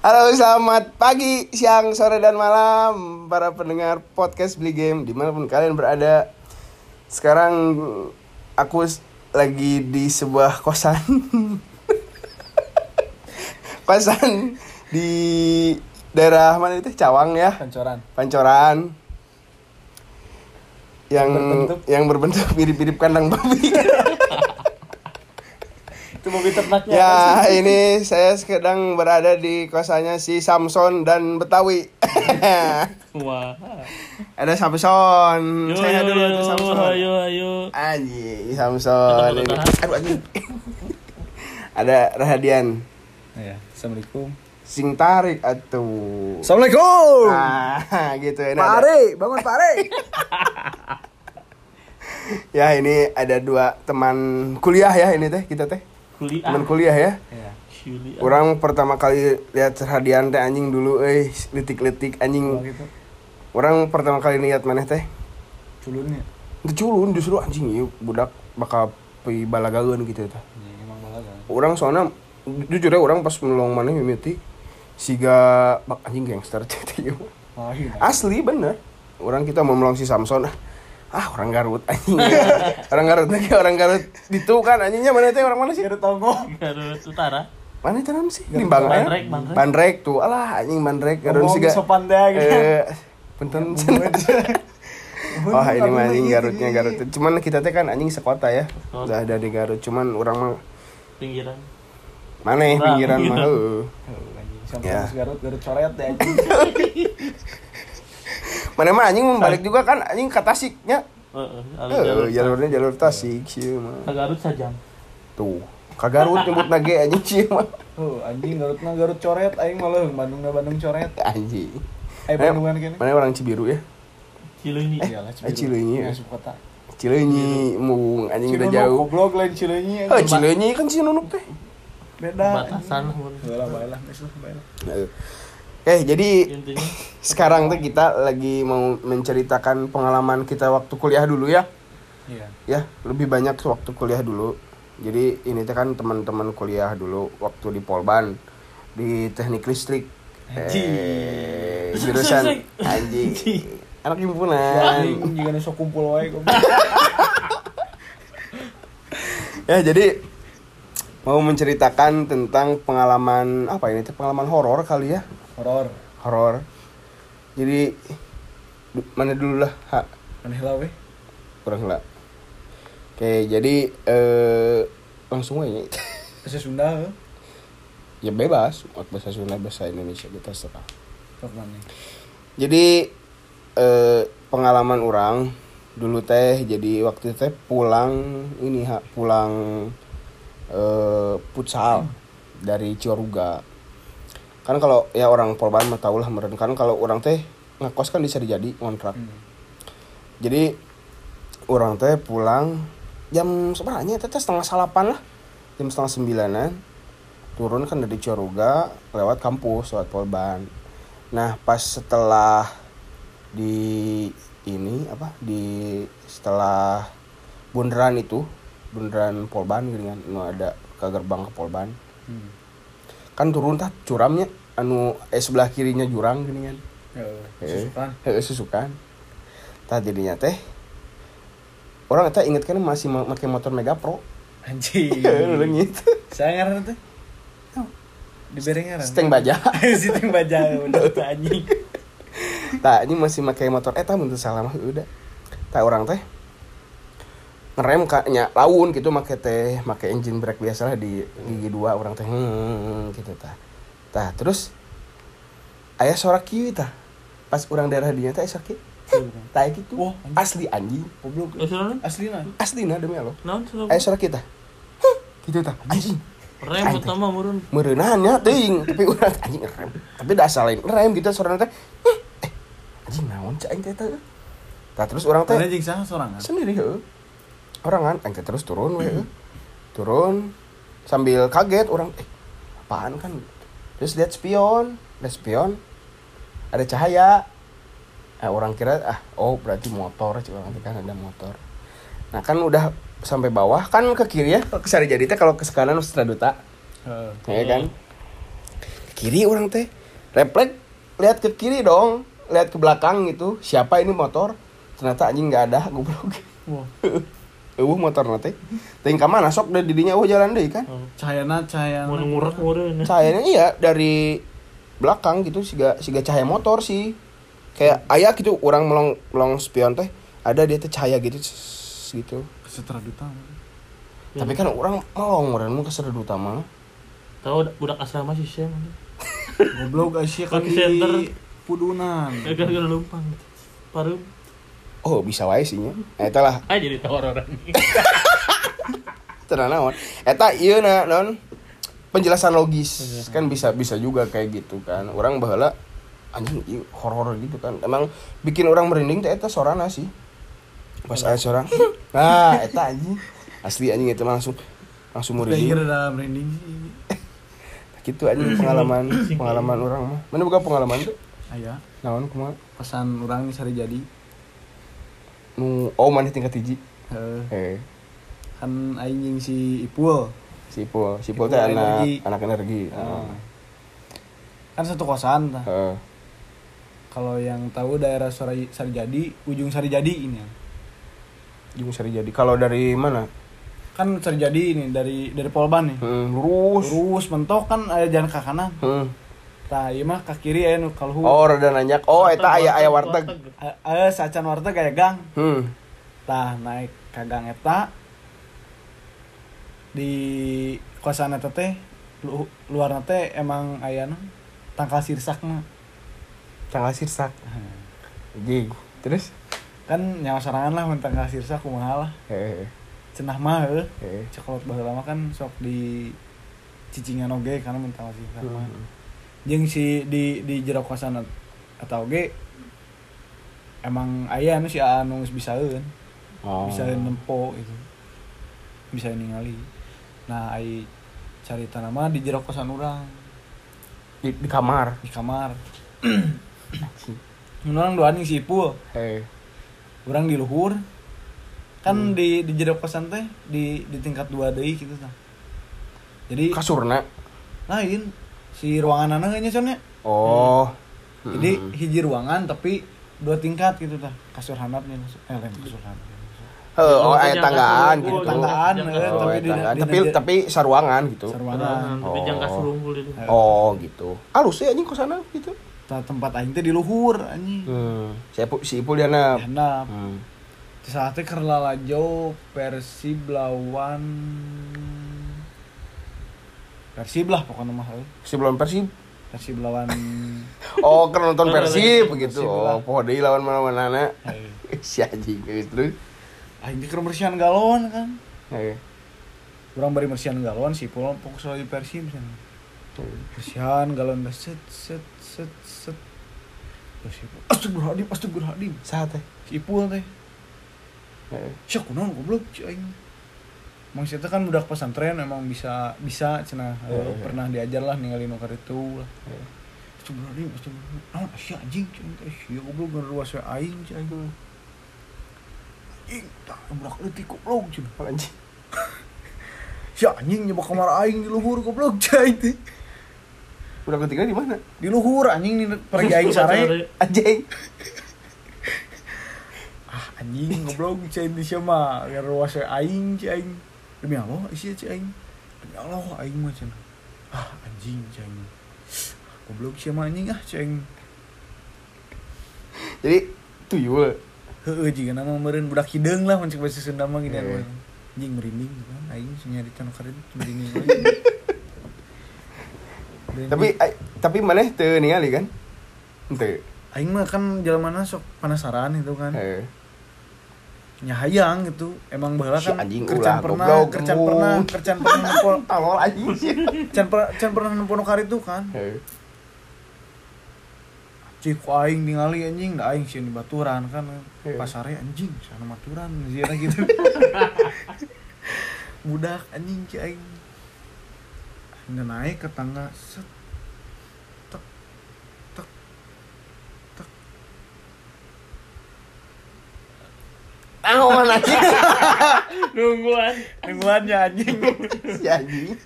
Halo, selamat pagi, siang, sore, dan malam para pendengar podcast Beli Game di mana pun kalian berada. Sekarang aku lagi di sebuah kosan, kosan di daerah mana itu Cawang ya, Pancoran. Pancoran. Yang Berbentuk. yang berbentuk mirip-mirip kandang babi. Itu mobil ternaknya. Ya, ini saya sedang berada di kosannya si Samson dan Betawi. Wah. Ada Samson. Yo, saya yo, dulu yo, Samson. ayo, ayo. Anjing, Samson. Ini. Aduh, anjing. Ada Rahadian. Ya, Assalamualaikum. Sing tarik atuh. Assalamualaikum. Ah, gitu ini Pak bangun Pak Are. Ya, ini ada dua teman kuliah ya ini teh, kita teh. Kuliah. Teman kuliah ya. ya. Kuliah. Orang pertama kali lihat Rahadian teh anjing dulu eh letik-letik anjing. gitu. Orang pertama kali lihat maneh teh Culunnya. Itu culun justru anjing ieu budak bakal pi balagaeun gitu tah. Ya, emang balaga. Orang soalnya jujur ya orang pas menolong mana mimiti siga bak anjing gangster teh ieu. Oh, iya. Asli bener. Orang kita mau menolong si Samson ah, orang Garut anjing. orang Garut lagi orang Garut itu kan anjingnya mana teh orang mana sih? Garut Tongo. Garut Utara. Mana itu namanya sih? Limbang ya? Bandrek, Bandrek. Bandrek tuh. Alah anjing Bandrek Garut Ngomong siga. sopan deh gitu. Eh, punten Oh ini mah anjing Garutnya Garut. Cuman kita teh kan anjing sekota ya. Udah ada di Garut. Cuman orang mah Pinggiran. mana ya pinggiran mah. Ya. Garut, Garut coret deh anjing. Mana mah anjing membalik juga kan anjing ke Tasiknya. Heeh, Heeh, jalurnya jalur Tasik sih mah. Ke Garut sajam. Tuh. Ka Garut nyebut nage anjing sih mah. Oh, anjing Garutna Garut coret aing malah Bandungna Bandung coret. Anjing. Aing Bandungan kene. Mana orang Cibiru ya? Cileunyi. Iyalah eh, Cileunyi ya. Masuk kota. Cileunyi, mung anjing udah jauh. Goblok lain Cileunyi. Eh, Cileunyi kan Cinunuk teh. Beda. Batasan. Baiklah, baiklah, baiklah, baiklah. Heeh. Eh, jadi Intinya. sekarang tuh kita lagi mau menceritakan pengalaman kita waktu kuliah dulu ya. Iya. Ya, lebih banyak waktu kuliah dulu. Jadi ini teh kan teman-teman kuliah dulu waktu di Polban di teknik listrik. Anjing. Eh, jurusan anjing. Anak himpunan. Juga sok kumpul wae. Ya, jadi mau menceritakan tentang pengalaman apa ini pengalaman horor kali ya. Horor. Horor. Jadi mana dulu lah, Ha? Aneh lah weh. kurang lah. Oke, jadi eh langsung aja. Bahasa Sunda ya bebas, mau bahasa Sunda, bahasa Indonesia kita serah. Mana? Jadi eh pengalaman orang dulu teh jadi waktu teh pulang ini ha pulang eh futsal dari Ciaruga. Kan kalau ya orang Polban mah tau lah meren kan kalau orang teh ngekos kan bisa dijadi kontrak. Hmm. Jadi orang teh pulang jam sebenarnya teh setengah salapan lah jam setengah sembilanan turun kan dari Ciaruga lewat kampus lewat Polban nah pas setelah di ini apa di setelah bundaran itu bundaran Polban gitu kan ada ke gerbang ke Polban Hmm. kan turun tah curamnya anu eh sebelah kirinya jurang gini kan Heeh. Eh. Susukan. Susukan. Tah jadinya teh orang eta inget kan masih pakai motor Mega Pro. Anjing. Gitu. Saya ngaran tuh. Di bereng ngaran. Steng baja. Steng baja tuh anjing. Tah ini masih pakai motor eta mun teu salah mah udah. Tah orang teh ngerem kayaknya laun gitu make teh make engine brake biasa lah di gigi dua orang teh hmm, gitu tah. Tah terus aya suara kieu tah. Pas orang daerah dinya teh suara kieu. Tah gitu. Wah, anjing. asli anjing. Goblok. Eh? Aslina. Aslina demi Allah. Naon saudara? Aya suara kita. Gitu tah. Anjing. Rem utama murun. Meureunannya teuing, tapi urang anjing ngerem. Tapi da asalain ngerem gitu suara teh. Eh, anjing naon cai teh teh. Tah terus orang teh Mana jeung saha sorangan? sendiri heuh. Orang kan aing teh terus turun we. Turun sambil kaget orang eh apaan kan. Terus lihat spion, lihat spion. Ada cahaya. Nah, orang kira ah oh berarti motor. Orang teh kan ada motor. Nah kan udah sampai bawah. Kan ke kiri ya. Ke sari jadi teh kalau ke kanan Ustra Duta. Heeh. ya kan? Ke kiri orang teh. Refleks lihat ke kiri dong. Lihat ke belakang gitu. Siapa ini motor? Ternyata anjing nggak ada goblok. Wah, eueuh motor nanti teuing ka mana sok dari didinya eueuh jalan deui kan Oh. cahayana cahayana. Mau ngurak ngurak. cahayanya iya dari belakang gitu siga siga cahaya motor sih kayak ayah gitu orang melong melong spion teh ada dia teh cahaya gitu gitu Kesetara duta. tapi kan orang melong orang mau ke Serdu utama Tahu budak asrama sih sih. Goblok Asia kan center. di Pudunan. Gagal lumpang. Paru. Oh bisa wae sih nya eta lah. Ah jadi tawar orang. tenang naon. Eta iya na non penjelasan logis. Kan bisa bisa juga kayak gitu kan. Orang bahala anjing ieu horor gitu kan. Emang bikin orang merinding teh eta sorana sih. Pas aya sorang nah eta anjing. Asli anjing itu langsung langsung merinding. merinding sih. gitu anjing pengalaman pengalaman orang mah. Mana buka pengalaman tuh Aya, naon kumaha? Pesan orang sari jadi. Nu oh mana tingkat hiji Heeh. eh kan aing jeung si Ipul. sipul sipul Sipul teh anak energi. anak energi Heeh. Kan satu kosan tah. Kalau yang tahu daerah Sari Sarijadi, ujung Sarijadi ini. Jung Sari jadi kalau dari mana Kan Sarijadi ini dari dari Polban nih. Hmm, lurus Lurus mentok kan ada jalan ke kanan. Hmm. Tah, ieu mah ke kiri aya nu kalhu. Oh, rada nanyak. Oh, eta aya aya warteg. Aya sacan warteg kayak gang. Hmm. Tah naik ka gang eta di kosan eta teh lu, luar teh emang aya tangkal sirsak mah. Tanggal sirsak. Jig. Terus? Kan nyawa sorangan lah mun tangkal sirsak kumaha lah. Eh, Cenah mah heuh. eh. Cokolot baheula mah kan sok di cicingan oge karena mun tangkal sirsak mah. Hmm. Jeung si di di jero kosan atau oge emang aya anu si anu geus bisaeun. Oh. bisa nempo gitu bisa ningali nah ai cari tanaman di jero kosan orang Di, di kamar. di kamar orang dua nih si Ipul Eh. orang di luhur kan di di jero kosan teh di di tingkat dua deui gitu tah jadi Kasurna. lain si ruangan anak kayaknya soalnya Oh. jadi Hmm. hiji ruangan tapi dua tingkat gitu tah kasur hanapnya eh lain kasur hanap Heuh, oh, Oh, aya jangan tanggaan gitu. oh, tanggaan, eh. Oh, tapi tanggaan. di- tapi di- tapi saruangan gitu. Saruangan. Tapi Oh. jangan kasur unggul itu. Oh, gitu. Alus ya anjing kosana gitu. Tah, tempat aing teh di luhur anjing Hmm. Si Ipul, si Ipul dia na. Hmm. Di saat itu Kerlalajo Persib lawan Persib lah pokoknya mah euy. Sebelum Persib. Persib lawan Oh, kan nonton Persib begitu. Persib Oh, poho deui lawan mana-mana. Hei. Si anjing geus terus. Aing teh keur bersihan galon kan. Eh. Urang bari bersihan galon si Pol fokus lagi Persib sana. Bersihan galon dah set set set set. Si Ipul, Astagfirullahaladzim, astagfirullahaladzim. Saha teh? Si Ipul teh. Eh. Syak kunaon goblok si Sita kan budak pesantren emang bisa bisa cenah eh, Heeh. pernah diajar lah ninggalin nu itu lah. Heeh. Astagfirullahaladzim, astagfirullahaladzim. Naon sia anjing cing teh sia goblok ngeruas we aing cing aing. Anjing, tak budak leutik goblok cing. Anjing. Sia anjing nyoba kamar aing di luhur goblok cing teh. Udah ketiga di mana? Di luhur anjing nih pergi aing sare. Anjing. Ah anjing goblok cing di sia mah ngeruas we aing cing aing. Demi Allah sia cing aing. Demi Allah aing mah cing. Ah anjing cing. Goblok sia mah anjing ah cing. Jadi tuyul. Heeh jika nama meureun budak hideung lah mun cek bahasa Sunda mah gini Heeh. anjing merinding kan aing nyarita nu kareut merinding Tapi tapi maneh teu ningali kan? Teu. aing mah kan jalan sok penasaran itu kan. Nyahayang gitu. Emang Si kan anjing kerjaan ulah, pernah goblok, kerjaan kamu. pernah kerjaan pernah nempo Tolol anjing. sih. can per- can pernah nempo nu itu kan. Cik ku aing ningali anjing da aing di baturan kan. Pasare anjing sana baturan zira gitu. Budak anjing cik aing. Naik ke tangga set tek awan anjing Nungguan. Nungguannya anjing. si anjing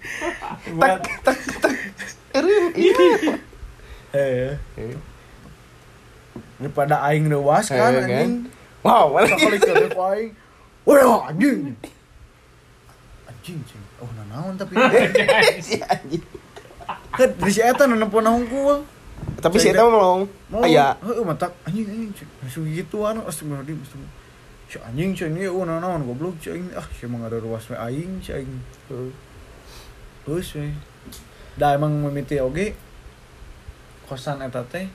Nungguan. Eureun, iya Eh, daripada aing leuwas kan kan? anjing. wow mana kali aing. Wah, anjing. Anjing, cing. Oh, nanaon tapi. si anjing Kan di si eta nempo nahungkul. tapi si eta melong aya Heeh, matak anjing anjing. Langsung gituan astagfirullahaladzim. astagfirullah. Si anjing cing ieu oh nanaon goblok cing. Ah, si emang ada ruas we aing cing. Terus we. Da emang mimiti oge kosan eta teh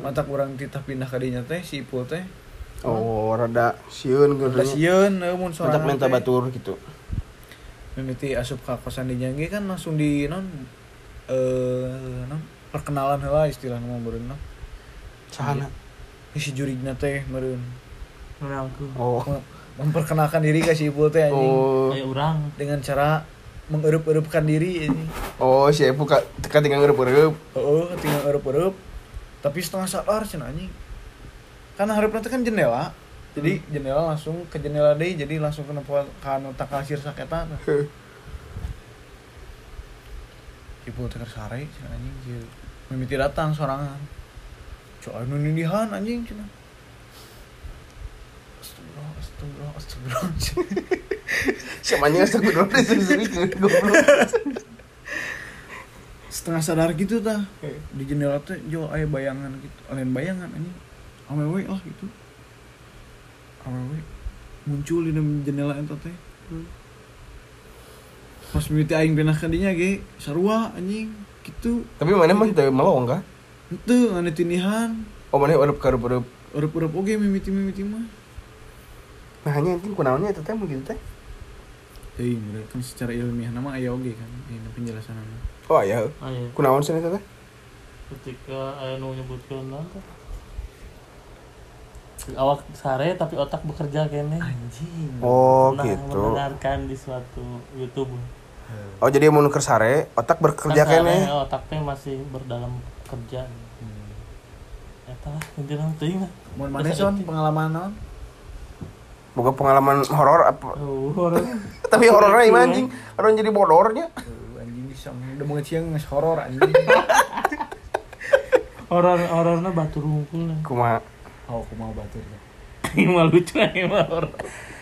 matak urang titah pindah ka dinya teh si Ipul teh. oh rada Udah gitu sieun euy mun sorangan minta batur gitu mimiti asup ka kosan di Nyangge kan langsung di non eh non perkenalan heula istilahna mah beureun non. sahana Si jurigna teh meureun. Menangku. oh Mem- Memperkenalkan diri ke si Ipul teh anjing oh Kayak orang. dengan cara mengerup-erupkan diri ini. oh si Epu ka teka tinggal ngeurup-ngeurup Oh, tinggal erup-erup. Tapi setengah sadar cenah anjing. Karena hareup nanti kan jendela. Jadi jendela langsung ke jendela deui jadi langsung ke nempo ka anu takal sirsak eta. Ibu teh keur sare cenah anjing. Mimiti datang sorangan. Cok anu nindihan anjing cenah. Astagfirullah, astagfirullah, astagfirullah. siapa anjing astagfirullah Setengah sadar gitu tah. Di jendela teh jo aya bayangan gitu. Lain bayangan anjing. Awewe lah gitu. Awewe muncul di dalam jendela eta teh. Pas mimiti aing pindah ka dinya ge sarua anjing gitu. tapi mana mah teu melong kah Henteu ngana tindihan. oh mana urup karup-urup Eueup-eueup oge mimiti-mimiti mah. Nah hanya anjing kunaonnya eta teh mah gitu teh Teuing bener kan secara ilmiah nama aya oge kan ini penjelasanana. oh aya Ayo. kunaon sih eta teh Ketika ayah nu nyebutkeun naon teh. Awak sare tapi otak bekerja kene. Anjing. oh Pernah gitu mendengarkan di suatu YouTube. oh jadi mun keur sare otak bekerja Kan kene sare otak teh masih berdalam kerja. Eta lah teuing lah. Mun maneh son pengalaman naon? Boga pengalaman horor apa Oh, tapi horornya gimana anjing orang jadi bodornya anjing bisa udah mau ngeciang nges horor anjing. Horor hororna batu rungkul. kuma Oh, batur ya. Ini mah lucu ini mah horor.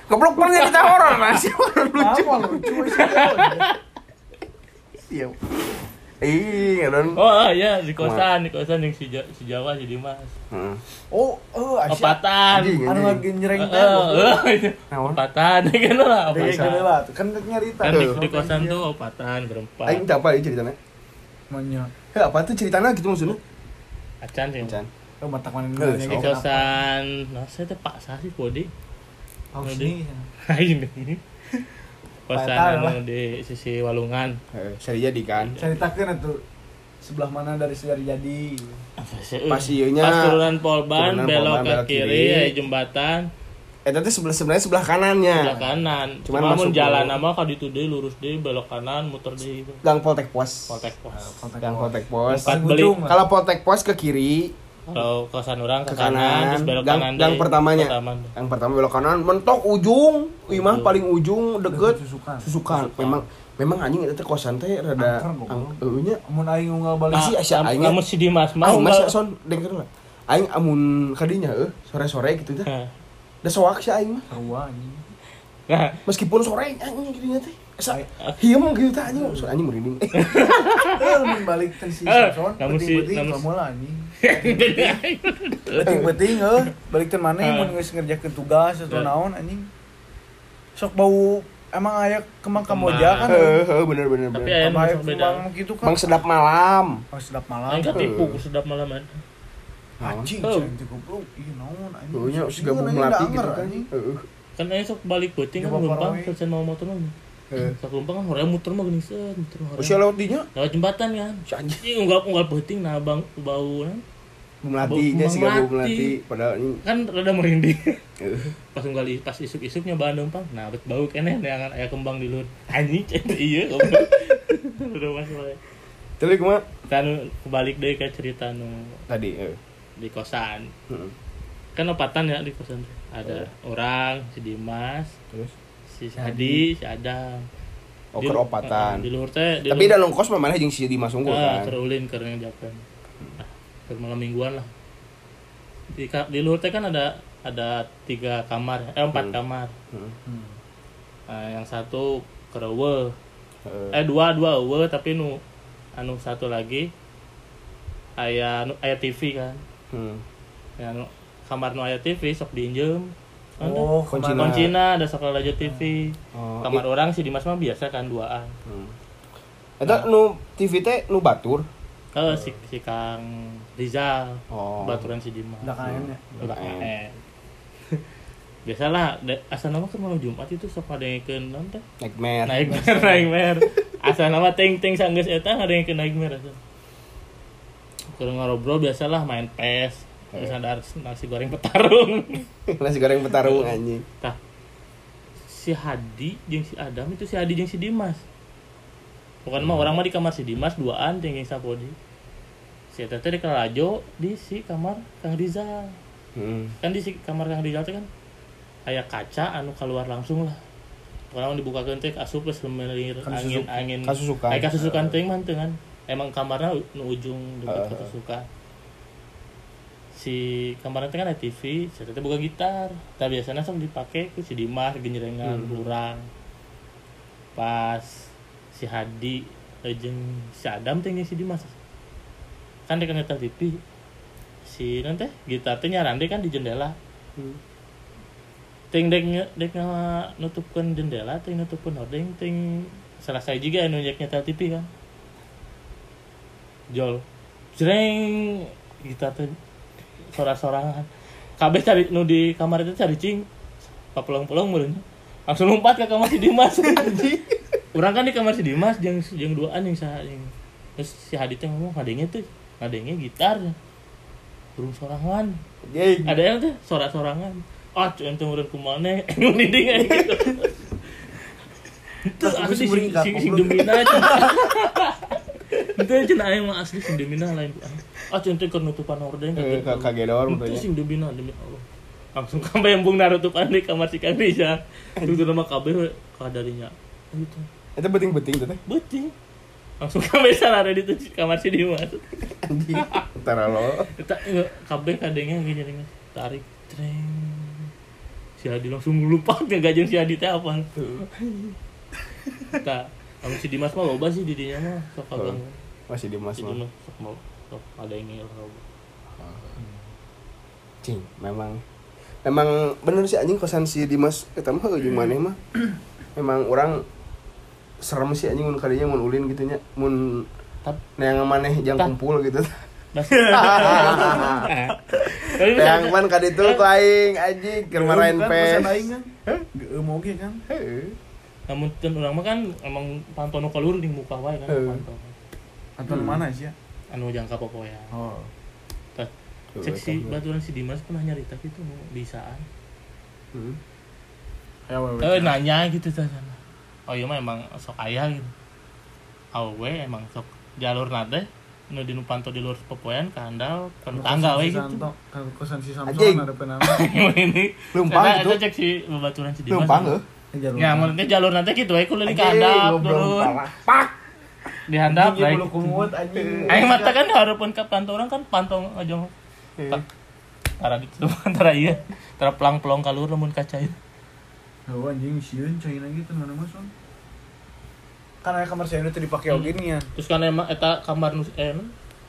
goblok pernah cerita horor masih horor lucu Apa lucu sih? Iya ih ngadon Oh iya di kosan, di kosan yang si, Ja- si Jawa si Dimas. Heeh. Oh, oh, Asia. Opatan. Anu lagi nyereng Eh, teh. eh, eh, Naon? Opatan kan lah opatan. lah kan nyarita. Kan di, di kosan tuh opatan berempat. aing apa ieu ceritanya Manya. heh apa tuh ceritanya gitu maksudnya Acan sih. Can. Oh, matak mana Eh, Di kosan, nah saya tuh Pak Sasi Bodi. Oh, Bodi. sini. Ini. Kosan anu di sisi Walungan. Eh, seri jadi kan Ceritakeun atuh sebelah mana dari Seri Jadi. pas ieu nya Pas turunan Polban, belok ke kiri, kiri. ada jembatan, eta teh sebelah sebenarnya sebelah kanannya sebelah kanan. Cuman Cuma masuk mun jalan nama kalau itu deh lurus deh belok kanan muter deh itu. gang Poltek Pos Poltek pos. gang Poltek Pos kalau Poltek Pos ke kiri Kalau kosan orang ke, ke kanan, kanan terus belok gang, kanan gang pertamanya. Pertama. yang pertama belok kanan mentok ujung imah paling ujung deket. Susukan. susukan. Memang memang anjing itu kosan teh rada Angker, goblok. ang eueuh nya Mun aing unggal balik. Isi asa Am- aing Kamu si Dimas mah aing masih enggak. son denger lah. Aing amun kadinya eueuh sore-sore gitu teh. Da soak si aing mah. Sarua anjing. Nah, meskipun sore anjing kidinya teh. Asa hieum gitu teh anjing. Anjing merinding. Eh, balik teh si Eh, Samson, namun si- namun- anjing. Penting-penting eh balik teh mana Eh. mun geus ngerjakeun tugas atau Eh. naon anjing. Sok bau emang aya kembang kamboja kan. heeh heeh bener bener Tapi bener aya Tambah aya nu beda. gitu kan. bang sedap malam Oh, sedap malam. Aing ketipu ku sedap malam ada. Anjing, Oh. teh goblok. Ih, naon anjing. Sok gabung sieun, melati anjing, gitu kan anjing. Kan aing sok balik peuting kan parawe. selesai mau motor mah. Heeh. Sok lumpang kan hoream muter mah geuning seueur, muter Oh, sia hoream. lewat dinya Lewat jembatan kan. si anjing Ih unggal unggal peuting nah bang bau kan. melati nya sih gabung Melati. padahal ini Kan rada merinding. heeh. pas unggal pas isuk-isuknya bahan numpang. Nah, bet bau keneh neangan aya kembang di luhur. Anjing cek iya goblok. Udah mas wae. Tapi kumaha Kan kebalik deui ke cerita nu tadi heeh. di kosan. Heeh. kan opatan ya di kosan ada orang si Dimas terus si Hadi si Adam oh Di- keur opatan eh, di luar teh tapi dalam kos mana jeung si Dimas unggul ah, kan keur ulin keur ngajakeun nah, keur malam mingguan lah di di luar teh kan ada ada tiga kamar eh empat Hmm. kamar. Hmm. Nah, yang satu kerewe Heeh. eh dua dua ewe tapi nu anu satu lagi aya nu aya TV kan Hmm. ya nu kamar nu aya TV sok diinjem Oh, Kuncina. ke mana? Kuncina ada sekolah aja TV Oh, kamar orang si Dimas mah biasa kan duaan Hmm. Eta nu TV teh nu batur. kalau si si Kang Rizal Oh. baturan si Dimas Udah kain ya. udah. KN. biasalah asal nama kan malam Jumat itu sok ada yang ke non teh Nightmare. naik mer naik mer asal nama ting ting sanggeus eta ada yang ke naik mer asal kurang ngobrol biasalah main PES terus ada nasi goreng petarung Nasi goreng petarung anjing. Tah, si Hadi jeung si Adam itu si Hadi jeung si Dimas. Bukan mah orang mah di kamar si Dimas duaan jeung jeung Sapodi. Si Eta teh di Kalajo di si kamar Kang Rizal. Hmm. Kan di si kamar Kang Rizal teh kan aya kaca anu keluar langsung lah. Kalau dibukakeun teh asup geus lemelir Kan angin angin. kasusukan. Aya kasusukan teh kan. Emang kamarna nu ujung dekat kasusukan. Si kamarnya kan ada TV, saya teh boga gitar. Tah biasanya sok dipake ku si Dimas genjrengan Hmm. urang. Pas si Hadi jeung si Adam teh jeung si Dimas. Kan dek nyetel TV. Si nanti gitar teh nyarande kan di jendela. Hmm. Ting dek dek nutupkeun jendela, ting nutupkeun hordeng, ting selesai juga anu nyetek nyetel TV kan. Jol. Jreng gitar teh sorak-sorangan. Kabeh cari nu di kamar itu cari cing. Papelong-pelong meureun. Langsung lompat ke kamar si Dimas. Urang kan di kamar si Dimas jeung jeung duaan yang saha yang terus si Hadi teh ngomong ngadenge tuh. Ngadenge gitar. Burung sorangan. Ada yang tuh sorak-sorangan. Ah, cuy ente meureun kumane nguninding aja gitu. Itu Aku sih sing bro. demina aja. Itu aja nah aing mah asli sing demina lain. Ah, ente keur nutupan hordeng Eh, ka- kagedor Itu mukanya. sing demina demi Allah. Langsung kabeh embung narutupan di kamar si Kang Riza. Itu nama kabeh we kadarinya. Itu Eta beting-beting tuh teh. beting. Langsung kabeh sarare di tuh kamar si Dimas. Anjing. Tara lo. Kita kabeh kadengnya gini nih tarik treng. Si Hadi langsung lupa ngegajeng si Hadi teh apa. Kita kamu si Dimas mah loba sih didinya mah sok kagang. Masih mah. Dimas sok mau sok ada yang ngil loba. Cing, memang memang bener sih anjing kosan si Dimas eta mah ujung maneh mah. Memang orang serem sih anjing mun kadinya mun ulin gitu nya. Mun Tap- neang maneh jang kumpul gitu. Yang man kaditu ku aing anjing keur marahin Kan pes. pesan aing kan. Geum oge kan. Heeh. namun kan orang mah kan emang pantau nu keluar di muka wae kan Atau Hmm. mana sih ya? Anu jangka pokoknya. Oh. Cek si baturan si Dimas pernah nyarita gitu mau bisaan. Hmm. Eh nanya gitu tah sana. Oh iya mah emang sok ayah gitu. Awe emang sok jalur nade nu di nu pantau di luar pepoyan ke handal nu tangga we gitu. Kan kosan si Samson ada penama. ini Lumpang gitu. eta cek si baturan si Dimas. Lumpang heuh. Ya menurutnya jalur nanti gitu we kuliah ke handap turun. Pak. Di handap Anjing, baik. kumut anjing. Aing mata kan harapan ke pantau orang kan pantau aja Heeh. antara gitu antara iya antara pelang-pelang kalur namun kaca itu Oh anjing sieun coy lagi tuh mana mas Son? Kan aya kamar saya itu dipakai oge nih ya. terus kan emang eta kamar nu eh nu,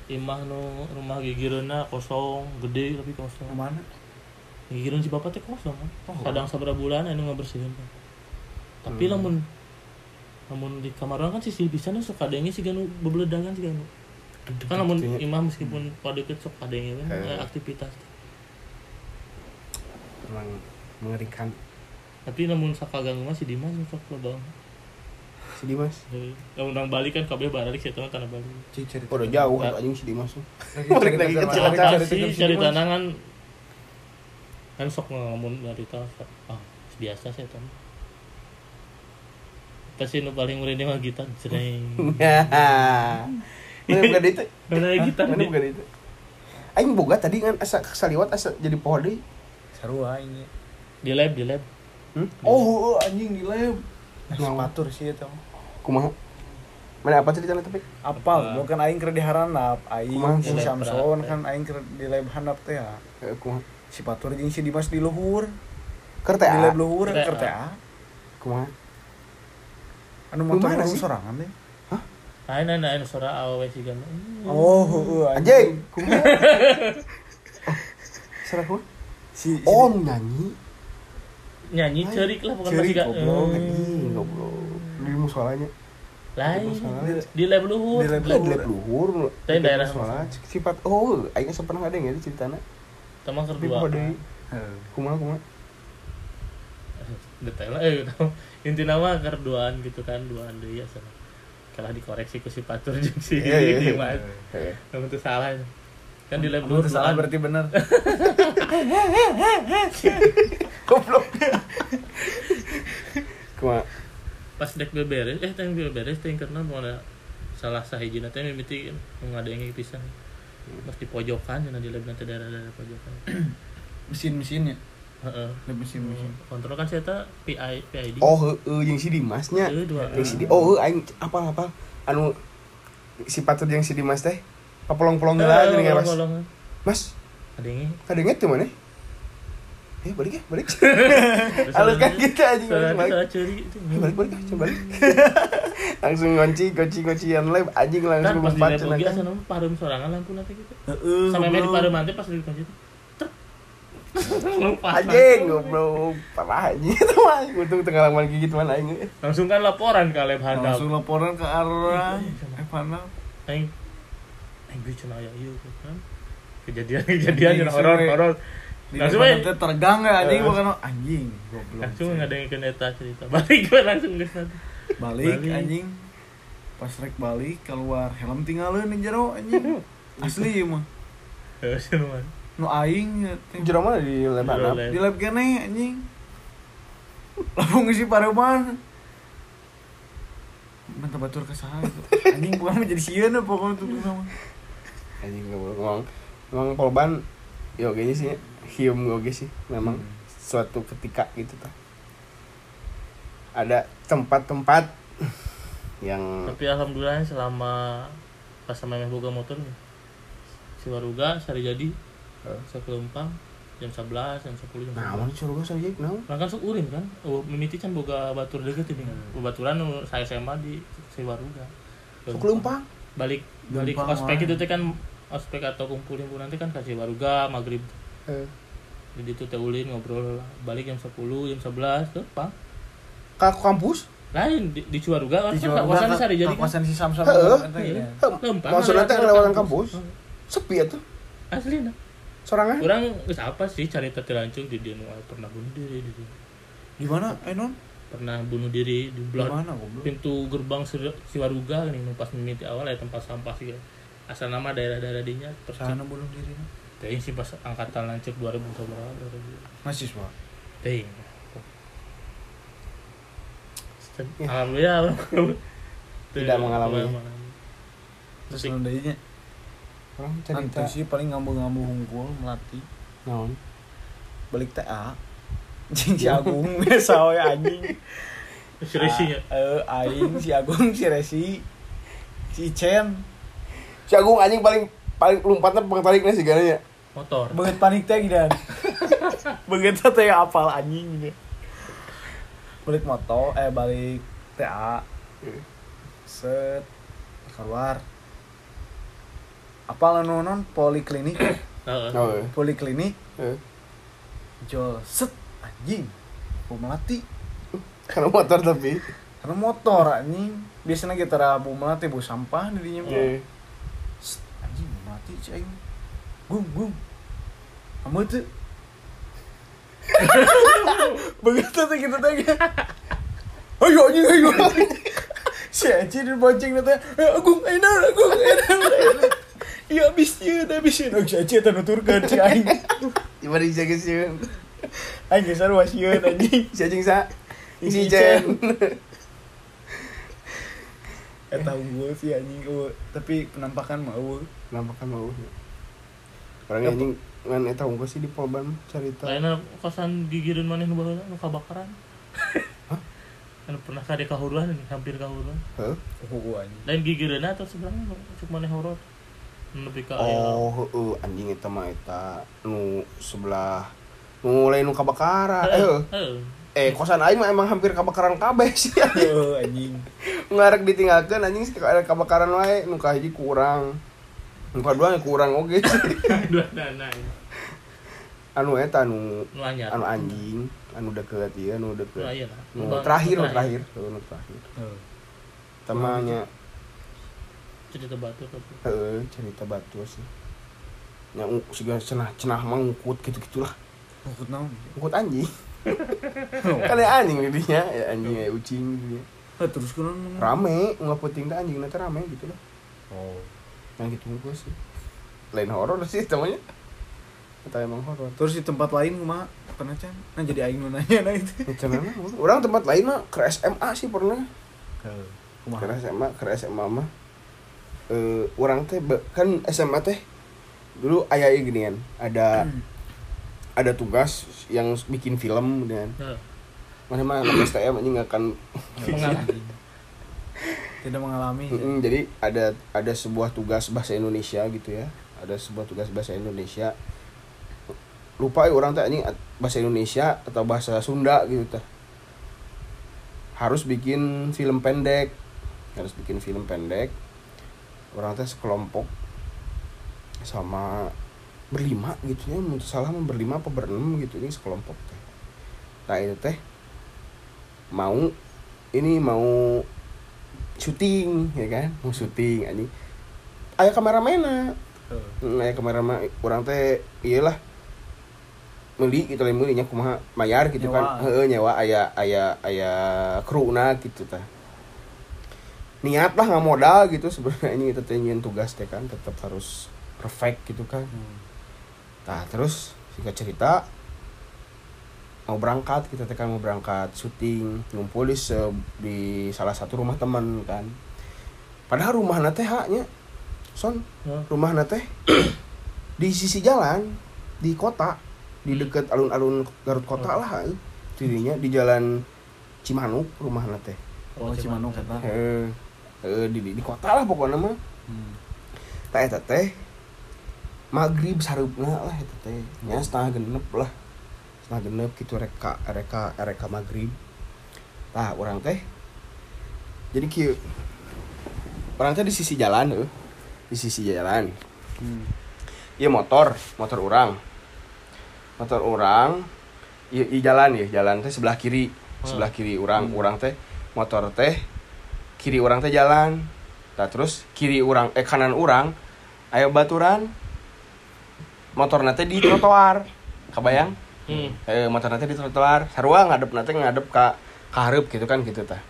imah nu rumah gigireuna kosong gede tapi kosong Ke mana? gigireun si bapak teh kosong kan Oh. kadang sabar bulan anu ngabersihin kan tapi Hmm. lamun lamun di kamar orang kan sisi bisa nu sok kadenge sih ganu bebeledangan sih ganu kan lamun Gitunya. imah meskipun pada deket sok kadenge kan Eh. aktivitas Emang mengerikan tapi namun sakaganggu mah si Dimas sok loba si Dimas. Ya undang Bali kan kabeh balik sih tanah Bali. Cik cari. Udah jauh anjing si Dimas. tuh. Cari Lagi cari kecil, cari Mas. tanangan kan sok ngomong dari tahu ah biasa sih Pasti nu paling merinding mah gitar sering. Mana bukan itu? Mana Mana dia? bukan itu? Aing boga tadi kan asa saliwat asa jadi pohon deui. sarua ini Di lab, di lab. Hmm? oh anjing di lab nah, Naon? sepatu sih itu Kumaha? Mana apa ceritanya tapi? apa bukan aing keur di haranap aing si Samson kan aing keur di lab handap teh ya Eh, kumaha? si Patur jeung si Dimas di luhur Keur di lab luhur Teh, keur teh ah. Kumaha? Anu motor lu sorangan deh Lain lain lain suara awewe sih kan. oh heeh Anjing, kumaha? Oh, kumaha? si, si Oh, nyanyi. Nyanyi cerik lah bukan masih gak. goblok. Anjing, goblok. Di musolanya. Lain. Di lab luhur. Di lab Lah, di lab luhur. Daerah musola sifat oh, aing pernah ada yang itu ceritana. Tapi kedua. Kumaha kumaha? Detail lah eh tahu. Inti nama kerduaan gitu kan, duaan deui ya sana. Kalah dikoreksi ku si Patur jeung si Iya, iya, iya. Dimas. Heeh. Namun itu salah. Kan di lab Amun luhur teu salah duaan. berarti bener Goblok. Kumaha? Pas dek beberes, eh teh beberes teh karena mau ada salah sahijina teh mimiti ngadengi pisan. Pas di pojokan cenah di lab nanti daerah-daerah pojokan. mesin-mesinnya Heeh. lab mesin-mesin Kontrol kan saya tak PI PID. Oh, heeh jeung si Dimasnya. Heeh, dua. Jeung si Di- Oh, aing apa apa anu si Patur jeung si Dimas teh papolong-polong heula geuning Mas. Mas, Adengi. kadenge tuh mana? Eh, balik ya, balik. Halus kan kita aja curi. Eh, balik balik coba balik. langsung ngunci kunci kuncian lab anjing Kan langsung pas di lab kan. asal parum sorangan lampu nanti gitu. heeh Sampai main di parum nanti pas di kunci Lompat. Anjing goblok, parah anjing itu mah. Untung tengah lama gigit mana aing. Langsung kan laporan ke lab handap. langsung laporan ke arah eh mana Aing aing gue cenah aya ieu kan. Kejadian-kejadian yang horor-horor. di Langsung teh tergang ya anjing Eh. bukan anjing goblok Langsung ngadengikeun eta cerita. Balik gue langsung geus nanti. balik, Balik. anjing pas rek balik keluar helm tinggalin di jero anjing asli mah Heeh, cuman. Nu aing ya, teh. Jero mana di lab lab. di lab kene anjing langsung ngisi pareman Mantap batur ke sana gitu. Anjing bukan menjadi sieun apa pokoknya tuh sama. Anjing goblok ngomong. Memang polban yo kayaknya sih hium oge sih memang Hmm. suatu ketika gitu tah. Ada tempat-tempat yang Tapi alhamdulillah selama pas sama meh boga motor. Si Waruga sari jadi Sakelempang jam 11 jam 10 jam Nah, 11. mana suruh saya naon? Nah kan sok urin kan, oh, mimiti can boga batur deket ini kan. Hmm. Baturan nu saya SMA di si Waruga. Sok leumpang. Balik balik Leumpang ospek itu teh kan ospek atau kumpulin nanti kan kasih Waruga maghrib Eh, jadi itu teh ulin ngobrol balik jam 10 jam 11 tuh pang Ka kampus? lain di, di Ciwaruga kan Di kawasan sari jadi kan kawasan si Samson. Heeh. Iya. ya. Maksudnya teh lewat lewatan kampus. kampus. Sepi atuh. asli nah Sorangan. orang geus apa sih cari teh lancung di dia pernah bunuh diri di dia. Di mana? Eh non? pernah bunuh diri di goblok? pintu gerbang Siwaruga nih pas mimiti awal ya tempat sampah sih kan. asal nama daerah-daerah dinya percaya Sana bunuh diri. Teuing sih pas angkatan lancip 2000 berapa Mahasiswa. Ya. Alhamdulillah. Tidak mengalami. Terus Musik. Orang Nanti cerita sih paling ngambu-ngambu hungkul melatih naon? balik TA. Anjing si Agung biasa we anjing. Si Resi nya. Ah, Eh aing si Agung si Resi si Chen Si Agung anjing paling paling lompatnya pengtariknya sih ya. motor. Beget panik teh dan Beget teh apal anjing Balik motor eh balik TA set keluar apa anu non poliklinik. Heeh. Oh, eh. poliklinik. Eh. jual set anjing. Aku melati. Karena motor tapi. karena motor anjing. Biasanya kita rabu melati bu sampah di dinya Eh. Set, anjing melati cing aing. Gum gum kamu itu begitu tuh kita tanya. Ayo anjing ayo. Si anjing di bonceng nanti agung enak agung enak iya abisnya abisnya oh si anjing itu nuturkan si aing Coba dijaga sih. aing geser wasieun anjing Si anjing sa. Si Jen. Eta unggul sih anjing eueuh, tapi penampakan mah eueuh. Nampakan mau. orang anjing ngan eta unggul sih di polban cerita lainnya kosan gigireun maneh nu baheula nu kabakaran kan pernah kade kahuruan hampir kahuruan Heuh? Oh, anjing. lain gigireun atau sebenarnya cuk maneh horor lebih ke oh heuh anjing eta mah eta nu sebelah nu lain nu kabakaran eh eh kosan aing mah emang hampir kabakaran kabeh sih Oh, anjing. ngarek ditinggalkeun anjing sih ada kabakaran wae nu kahiji kurang. Nu kadua kurang oge dua dana anu eta nu nu anyar. anu anjing anu deket ieu anu nu deket. Aya lah. Nu Bang- terakhir nu terakhir nu terakhir. Oh. Cerita batu tapi heeh cerita batu sih u- siga cenah cenah mah ngukut gitu-gitulah Ngukut naon? ngukut anjing kan ya anjing didinya ya anjing ya ucing gitu Ah, terus kunaon? rame nggak penting teh anjing nanti rame gitu lah Oh. yang gitu gue sih lain horor sih namanya kita emang horor Terus di tempat lain kumaha? Pernah can? Nah jadi aing nu nanya nah itu. Ya, cuman mah, orang tempat lain mah ke SMA sih pernah Heeh. ke Kumaha? SMA ke SMA mah eh orang teh kan SMA teh dulu ayah ginian ada ada tugas yang bikin film dan Heeh. mana mana anak STM anjing nggak akan Mengalami. Tidak mengalami. Mm-mm, jadi ada ada sebuah tugas bahasa Indonesia gitu ya. Ada sebuah tugas bahasa Indonesia. Lupa ya orang teh at- bahasa Indonesia atau bahasa Sunda gitu teh. Harus bikin film pendek. Harus bikin film pendek orang teh sekelompok sama berlima gitu ya menurut salah berlima apa berenam gitu ini sekelompok teh. Nah itu teh mau ini mau syuting ya kan? Mau syuting anjing. Aya kameramena Heeh. Hmm, aya kameramen orang teh iyalah meuli gitu lain meuli nya kumaha mayar gitu kan. Nyewa. heeh nyewa aya aya aya kruna gitu tah niat lah nggak modal gitu sebenarnya ini kita nyiin tugas teh kan tetap harus perfect gitu kan Hmm. Nah terus singkat cerita mau berangkat kita tekan mau berangkat syuting ngumpul di, se- di salah satu rumah teman kan. Padahal rumah nate haknya son Heeh. rumah nate di sisi jalan di kota di deket alun-alun Garut kota lah eh. dirinya di jalan Cimanuk rumah nate. Oh, Cimanuk kata. Heeh, di, di, di kota lah pokoknya mah. Hmm. tak eta teh. Maghrib sarupna lah eta teh. Nya setengah genep lah. Setengah genep gitu reka reka reka maghrib. Nah orang teh. Jadi kieu orang teh di sisi jalan euy di sisi jalan. Hmm. iya motor. Motor orang motor orang iya i jalan ya jalan teh sebelah kiri. Sebelah kiri orang orang teh. Motor teh kiri orang teh jalan. Nah terus kiri orang eh kanan orang ayo baturan motor nate di trotoar. Kebayang Hmm. eh motor nate di trotoar. Sarua ngadep nate ngadep ka kahareup gitu kan gitu tah.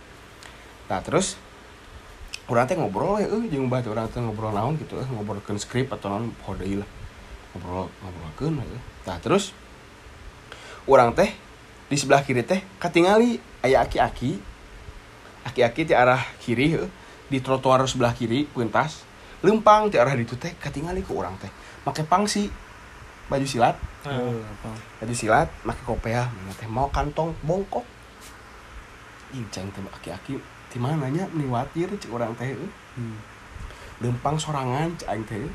Nah terus urang teh ngobrol ya euy jeung bae urang teh ngobrol naon gitu eh ngobrolkeun skrip atau naon poho deui lah. Ngobrol ngobrolkeun euy nah terus urang teh di sebelah kiri teh katingali aya aki-aki aki-aki di arah kiri di trotoar sebelah kiri pentas lempang di arah ditu teh katingali ke urang teh make pangsi baju silat apa? baju silat make kopiah teh mau kantong bongkok ih ceng teh aki-aki di mana nya meniwatir cek urang teh. Hmm. lempang sorangan cek aing teh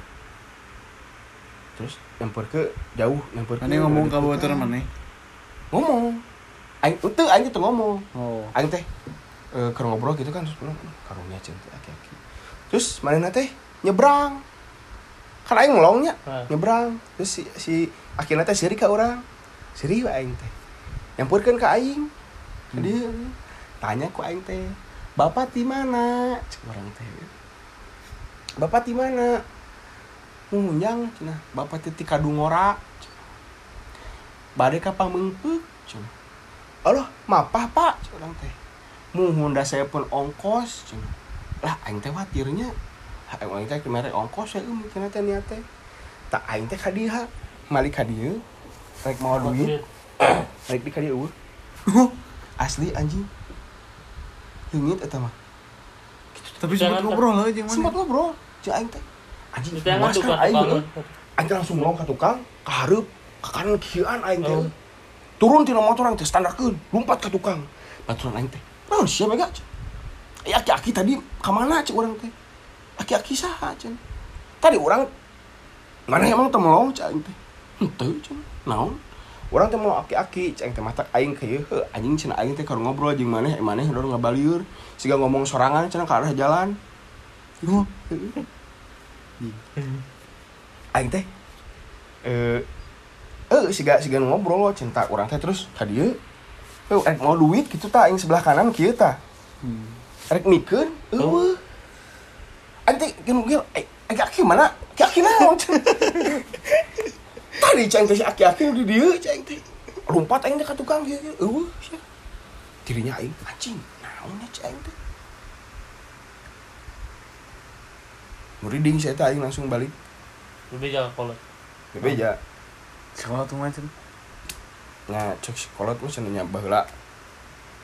terus nyamper ke jauh nyamper ke ngomong ka baturan mana? ngomong aing itu aing itu ngomong Oh. aing teh eh keur ngobrol gitu kan terus pulang karunya cen teh aki-aki. Terus mana teh nyebrang. Kan aing ngelongnya Nah. nyebrang. Terus si, si akhirnya teh siri ka orang siri wa aing teh. Nyampurkeun ka aing. Hmm. dia tanya ku aing teh bapak di mana? Cek orang teh. Bapak di mana? Munjang cenah bapak teh ti kadungora. Bade ka pamengpeuk cenah Allah mapah pak cek orang teh muhun saya pun ongkos cenah lah aing teh watirnya aing teh kemarin ongkos ya um kena teh niat teh. Tak aing teh ka dieu malik ka dieu rek mau duit. rek di ka dieu eueuh. asli anjing. Leungit eta mah. Tapi sempat ngobrol aja yang sempat mana? ngobrol cek aing teh. Anjing ngadu kan aing aing teh langsung melong ke tukang ke hareup ke kanan kieuan aing teh. Oh. turun tina motor aing teh standarkeun lompat ke tukang. Baturan aing teh naon sia mega Eh, aki-aki tadi ke mana cek orang teh? Aki-aki saha cen tadi orang mana emang teu melong cek teh? Henteu cen naon? Orang teh melong aki-aki cek teh matak aing heuh. Anjing cenah aing teh keur ngobrol jeung maneh eh, maneh udah ngabalieur siga ngomong sorangan cenah ke arah jalan. Aing teh eh eh siga siga ngobrol cinta orang teh terus tadi eh mau duit gitu ta aing sebelah kanan kieu ta. Hmm. rek mikeun eueuh anti gini gini eh eh, aki mana? Aki naon tadi ceng teh si aki aki di dieu ceng teh lompat aing ka tukang eueuh sia. Dirinya aing anjing naon ya ceng teh? Muriding saya teh aing langsung balik. Lebih jaga kolot. Bebeja sekolah tuh macam Nah, cek sekolah tuh cenanya baheula.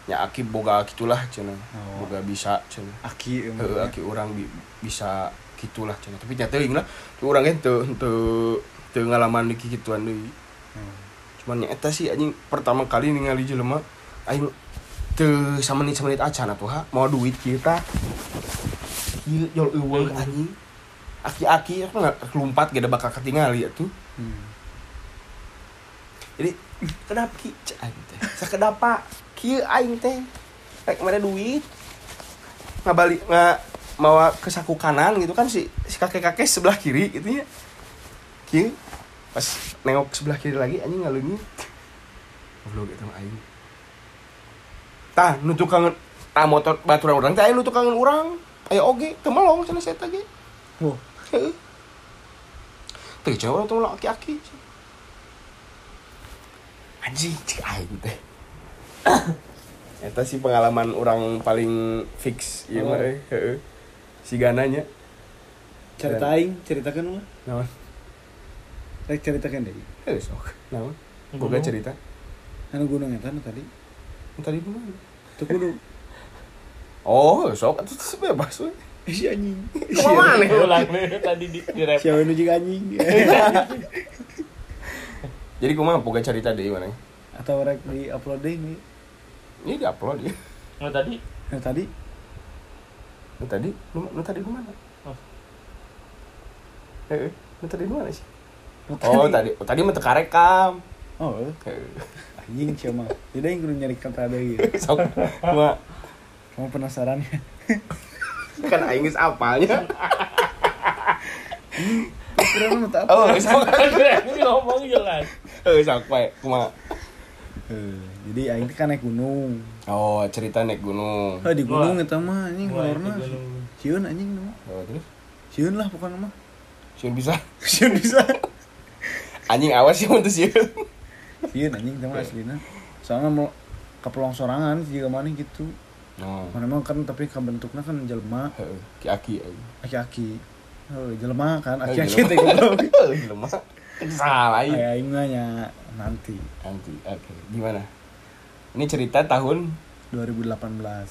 Nya aki boga gitulah cenah. Oh. Boga bisa cenah. aki emang aki orang bi bisa gitulah cenah. Tapi nya teuing lah. Tu urang ge teu teu teu ngalaman di kituan deui. Hmm. Cuman nya eta sih anjing pertama kali ningali jelema aing teu samenit-samenit acan atuh ha. Mau duit. Kieu jol eueuh anjing. Aki-aki apa nggak lompat gede bakal ketinggali atuh. Hmm. jadi kenapa ki aing teh. Sakedapa kieu aing teh. Rek mere duit. Ngabalik nga mawa ke saku kanan gitu kan si si kakek-kakek sebelah kiri gitu ya. Kieu pas nengok sebelah kiri lagi anjing ngaleungit goblok eta mah aing. Tah nu tukang tah motor baturan urang teh aya nu tukangan urang. Aya oge teu melong cenah saya ge. Oh. Teu cewek tuh laki-laki. Anjing cik aing teh. Eta sih pengalaman orang paling fix ieu Oh. mah euy, heeh. Si gananya. cerita aing ceritakan lah Naon? rek ceritakan deh Heuh sok. Naon? Gunung. Boga cerita. anu gunung eta tadi Tadi di mana? tuh kudu Oh, sok atuh teu bebas we. Eh, si anjing Kumaha maneh? ulang tadi di di rap siapa nu juga anjing Jadi kumaha boga cerita deui mana? atau rek di upload deh nih Ini di-upload ya. nah tadi nah tadi Nu tadi, nu, nu tadi di mana? Oh. Heeh, nu tadi di mana sih? Nu Oh, tadi, oh, tadi mah teu karekam. oh eh. Heuh. anjing siapa jadi aing kudu nyari kata deui Sok. Cuma kamu penasaran ya kan aing geus apalnya. nu tak Oh, sok. ini ngomong jelas Heuh, sok bae. Kumaha? Eh, jadi aing kan naik gunung Oh, cerita naik gunung. ah di gunung eta mah anjing itu gunung. sieun anjing mah Oh, terus sieun lah pokoknya mah sieun bisa. sieun bisa Anjing awas sih mun teu sieun. sieun anjing teh mah aslina soalnya mau kapelong sorangan juga mana gitu Oh. mana emang kan tapi kan bentuknya kan jelema Heeh, ki-aki aing. aki-aki oh, jelema kan aki-aki teh jelema. goblok jelema. Salah aing. Aya aing mah nya nanti Nanti, oke. Gimana? Ini cerita tahun 2018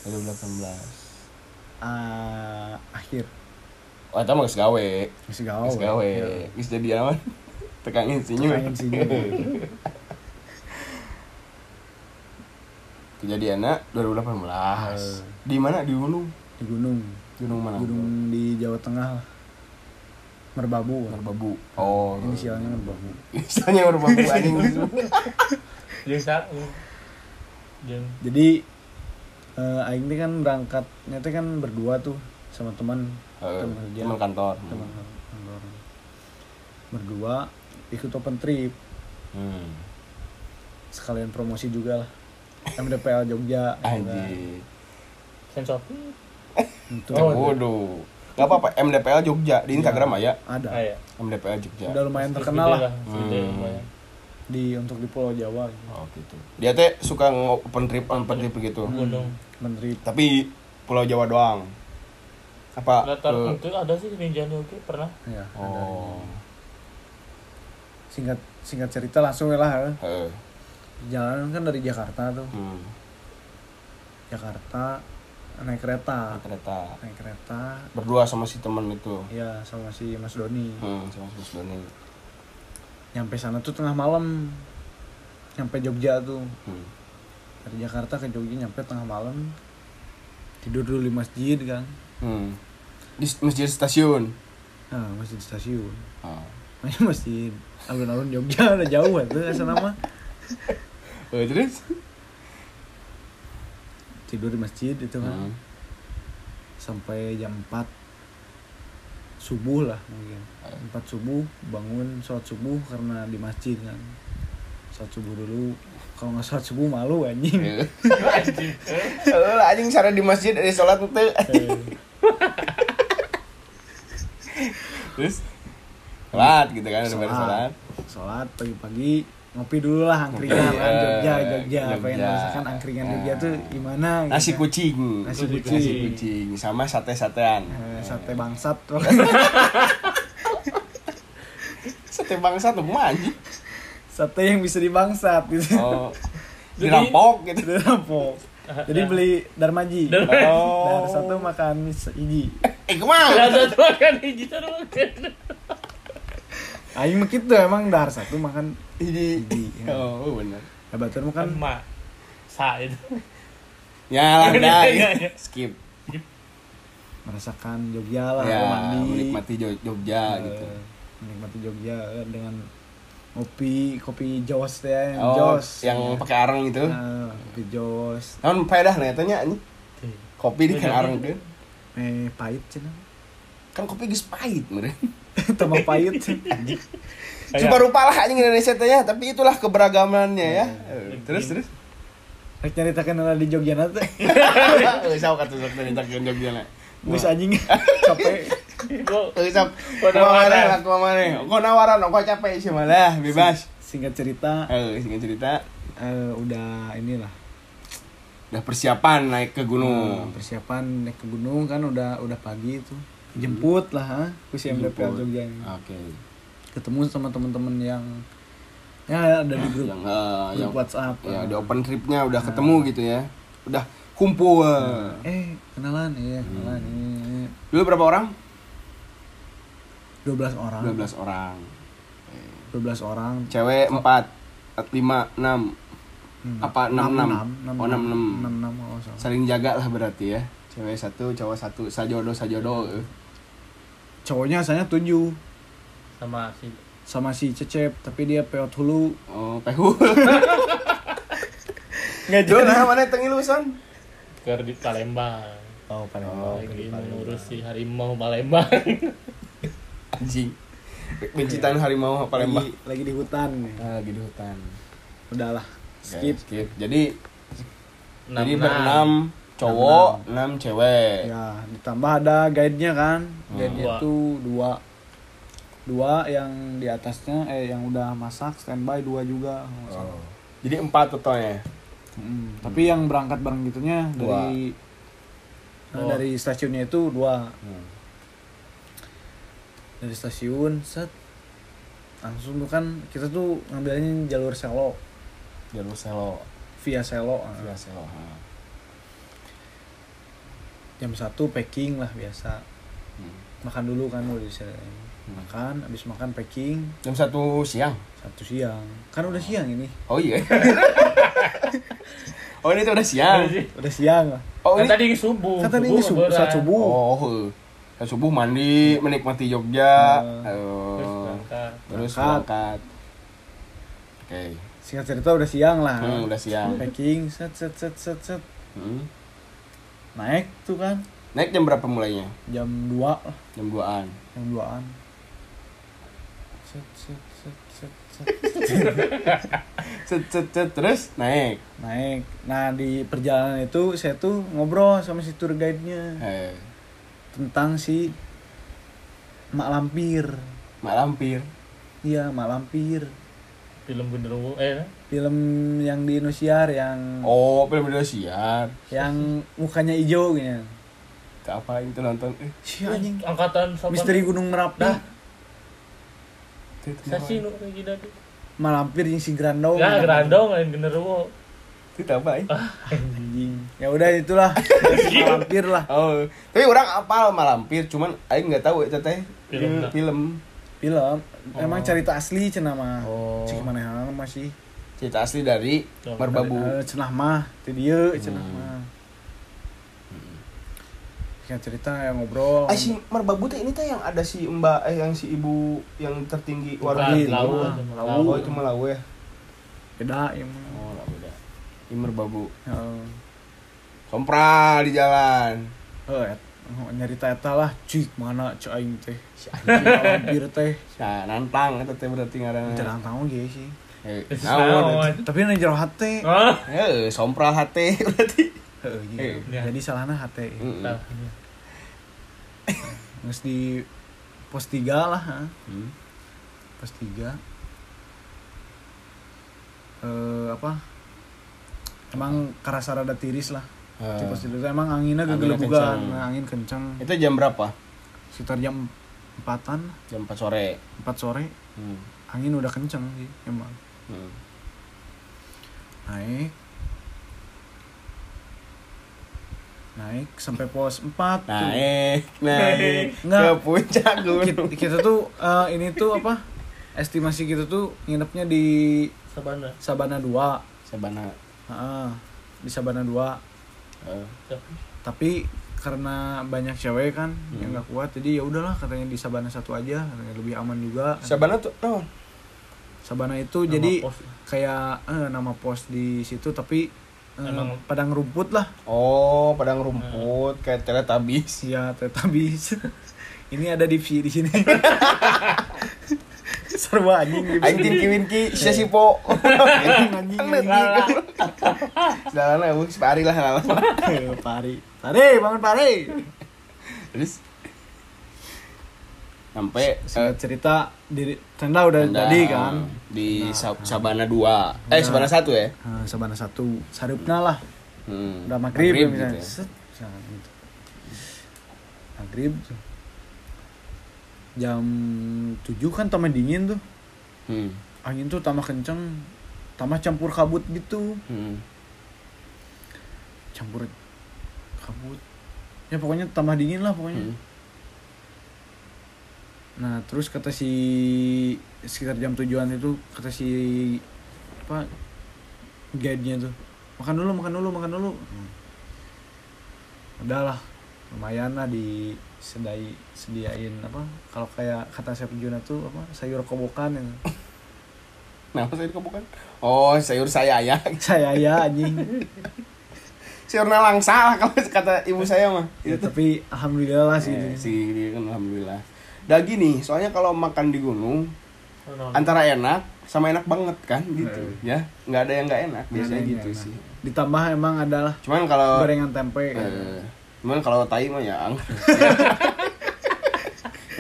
2018. ah akhir Oh, mah geus gawe. masih gawe Geus gawe. Ya. Geus jadi aman. Tekangin senyum. Tekangin senyum. Kejadiannya 2018. Eh. Di mana? Di gunung. di gunung Gunung mana? gunung di Jawa Tengah lah Merbabu. Merbabu. Oh. inisialnya Merbabu Misalnya Merbabu anjing. jeung jadi eh, aing teh kan berangkatnya teh kan berdua tuh sama teman Eh, teman kerja teman kantor. teman kantor berdua ikut open trip Hmm. sekalian promosi juga lah MDPL Jogja gitu kan. Anjir. sensor Itu Oh, Waduh. Gak apa-apa, MDPL Jogja di Instagram ya. ada ah ya MDPL Jogja. udah lumayan terkenal lah Hmm. lumayan di untuk di Pulau Jawa gitu. Oh gitu. Dia teh suka open trip open trip gitu. gunung open trip Tapi Pulau Jawa doang. Apa? latar ke- itu ada sih ninjanya oke pernah ya ada. Oh. singkat singkat cerita langsung ya lah Heeh. jalan kan dari Jakarta tuh Hmm. Jakarta naik kereta Naik kereta. naik kereta Berdua sama si temen itu. ya sama si Mas Doni Hmm, sama si Mas Doni. nyampe sana tuh tengah malam nyampe Jogja tuh Hmm. dari Jakarta ke Jogja nyampe tengah malam tidur dulu di masjid kan Hmm. Di masjid stasiun. nah masjid stasiun Oh. Masjid alun-alun Jogja udah jauh tuh asal nama Oh, terus? Tidur di masjid itu kan. Hmm. sampai jam 4 subuh lah mungkin. 4 subuh bangun sholat subuh karena di masjid kan. Sholat subuh dulu. Kalau nggak sholat subuh malu anjing. Lu lah anjing sare di masjid ada salat teu. Terus salat gitu kan salat. sholat pagi-pagi ngopi dulu lah angkringan kan eh, Jogja Jogja Jogja. pengen merasakan angkringan Jogja tuh gimana gitu Nasi kucing. Nasi Nasi kucing. kucing sama sate-satean. Eh, sate bangsat Sate bangsa tuh mah anjing. sate yang bisa dibangsat gitu Oh. Jadi- Dirampok gitu. dirampok jadi beli darmaji Dar- dar Oh. satu makan hiji Eh ke mana? Ada satu makan hiji satu makan. Aing mah gitu emang dar satu makan Hiji. hiji ya. Oh, benar. Nah, batur mah Kan kan mak sa itu. Ya lah dah. Iya, iya. Skip. merasakan Jogja lah Ya, mandi menikmati Jo- Jogja Eh, gitu. menikmati Jogja eh, dengan ngopi kopi jos teh yang Oh, jos yang Ya. pakai arang itu. Nah, kopi jos Namun faedah nih tanya ini. Kopi di kan arang kan. eh pahit cina Kan kopi geus pahit meureun. tambah pahit Coba rupa lah anjing Indonesia teh ya, tapi itulah keberagamannya ya. Eh, Terus terus. Rek nyaritakeun heula di Jogja na teh Eh, sao kata sok tadi tak Jogja na. geus anjing capek sok. Kok nawaran? Lah kumaha. Kok nawaran kok capek sih malah bebas. singkat cerita Eh, singkat cerita eh, udah inilah udah persiapan naik ke gunung. persiapan naik ke gunung kan udah udah pagi itu jemput lah ha MDP Jemput. Jogja ini. Oke. ketemu sama teman-teman yang ya ada di grup Yang eh, grup yang WhatsApp ya di open tripnya udah ketemu gitu ya. Udah kumpul. eh kenalan ya kenalan ini Dulu berapa orang? 12 orang 12 orang. 12 orang Cewek 4 5 6 Hmm. Apa, enam, enam? Oh, enam, enam. 66 kalau nggak salah. saling jaga lah berarti ya. Cewek satu, cowok satu, sajodo sajodo. Cowoknya saya tujuh sama si sama si Cecep tapi dia peot hulu Oh, pehu. nggak Dulu nah mana tengilusan? ke di Palembang. oh Oh, Lagi si harimau Palembang. Anjing. Bencitan harimau Palembang. lagi, lagi di hutan nih Ah, lagi di hutan. udahlah skip skip. Jadi Enam, jadi enam. berenam cowok, enam cewek. ya ditambah ada guide-nya kan guide-nya Dua. tuh dua dua yang di atasnya eh yang udah masak standby dua juga. Oh. Jadi empat totalnya. Mm, tapi yang berangkat bareng gitunya Dua. dari nah, Oh. dari stasiunnya itu dua Hmm. dari stasiun set langsung tuh kan kita tuh ngambilnya jalur selo Jalur selo. via selo. Via selo. ha. Jam satu packing lah biasa Hmm. makan dulu kan udah di selo. makan habis makan packing Jam satu siang. satu siang kan udah siang ini Oh iya. oh ini tuh udah siang. udah siang lah Oh kan ini. tadi subuh. kan tadi ini subuh saat subuh Oh. Saat subuh mandi, menikmati Jogja. Hmm. Terus berangkat. Terus Berangkat. Oke. singkat cerita udah siang lah Hmm, udah siang. packing set set set set set Hmm. Naik tuh kan Naik jam berapa mulainya? jam 2 lah Jam 2-an. jam 2an set set set set set Cet cet cet terus naik. naik nah di perjalanan itu saya tuh ngobrol sama si tour guide-nya Eh, tentang si Mak Lampir Mak Lampir. iya Mak Lampir Film genderuwo eh film yang di Indosiar yang Oh, film Indosiar. yang mukanya hijau gitu Tak apa itu nonton. Eh, si anjing angkatan sama misteri Gunung Merapi itu Sasi nu kayak gitu. Mak Lampir yang si Grandong Ya grandong lain genderuwo. Itu apa? eh? anjing ya udah itulah si Mak Lampir lah Oh, tapi orang apal Mak Lampir, cuman aing nggak tahu itu teh Film. film. film emang cerita asli cenah mah Oh. cik mana masih cerita asli dari Oh, Merbabu Eh, cenah mah itu dia cenah Hmm. mah kayak cerita yang ngobrol Ah, si Merbabu teh ini teh yang ada si Mbak eh yang si ibu yang tertinggi warga mah, Lau. Oh, itu mah Lau ya. beda ya mah Oh, lah beda. Ini Merbabu. Heeh. Sompral di jalan. Oh, et, oh, nyarita eta lah cik mana cik aing teh si anjing teh Ya, nantang eta teh berarti ngaranna. jarang tahu ge sih Eh, naon naon? eta? tapi ini jero hate Ah. Eh, sompral hate berarti. Heeh, gitu. Eh, iya. jadi salahna hate Mm-mm. Nah, Nges di pos 3 lah ha. Hmm. pos 3 eh apa emang karasa rada tiris lah Eh, di pos 3 emang anginnya nah, angin kencang Itu jam berapa? sekitar jam empatan Jam 4 sore. 4 sore Hmm. angin udah kencang sih emang Hmm. naik naik sampai pos 4 tuh. Naik, naik Nggak. ke puncak kita, gunung. kita tuh eh, ini tuh apa estimasi kita tuh nginepnya di Sabana. Sabana 2 Sabana. Heeh, di Sabana 2 Eh, Tapi karena banyak cewek kan yang Hmm. nggak kuat jadi ya udahlah katanya di Sabana satu aja katanya lebih aman juga Sabana tuh naon? Sabana itu nama jadi pos. kayak eh, nama pos di situ tapi eh, Emang- padang rumput lah. Oh, padang rumput kayak Teletubbies. ya tetabis ini ada di di sini. Seru anjing di Anjing kiwinki, sia sipo. anjing anjing. Jalan aku separi lah lama. Eh, pari. Pari bangun pari. Terus? Sampai eh, cerita di tenda udah tenda jadi kan di Sa- Sabana 2. Eh, Nah. Sabana 1 ya? Nah, Sabana satu sarupna lah Hmm. udah maghrib, Maghrib gitu ya. Set, gitu. maghrib jam 7 kan tambah dingin tuh Hmm. angin tuh tambah kenceng tambah campur kabut gitu Hmm. campur kabut ya pokoknya tambah dingin lah pokoknya Hmm. Nah terus kata si sekitar jam tujuan itu kata si apa guide nya tuh makan dulu makan dulu makan dulu udahlah lumayan lah di sedai sediain apa kalau kayak kata Chef Juna tuh apa sayur kobokan ya. Kenapa sayur kebukan? Oh, sayur saya ya. saya ya anjing Sayur langsa lah kalau kata ibu saya mah. ya, Itu tapi alhamdulillah lah sih Eh, ini. si dia kan alhamdulillah. Udah gini, soalnya kalau makan di gunung Naon? antara enak sama enak banget kan gitu Eh. ya. Nggak ada yang nggak enak biasanya. yang gitu nggak sih. Ditambah emang adalah cuman kalau gorengan tempe eh, cuman kalau tai mah ya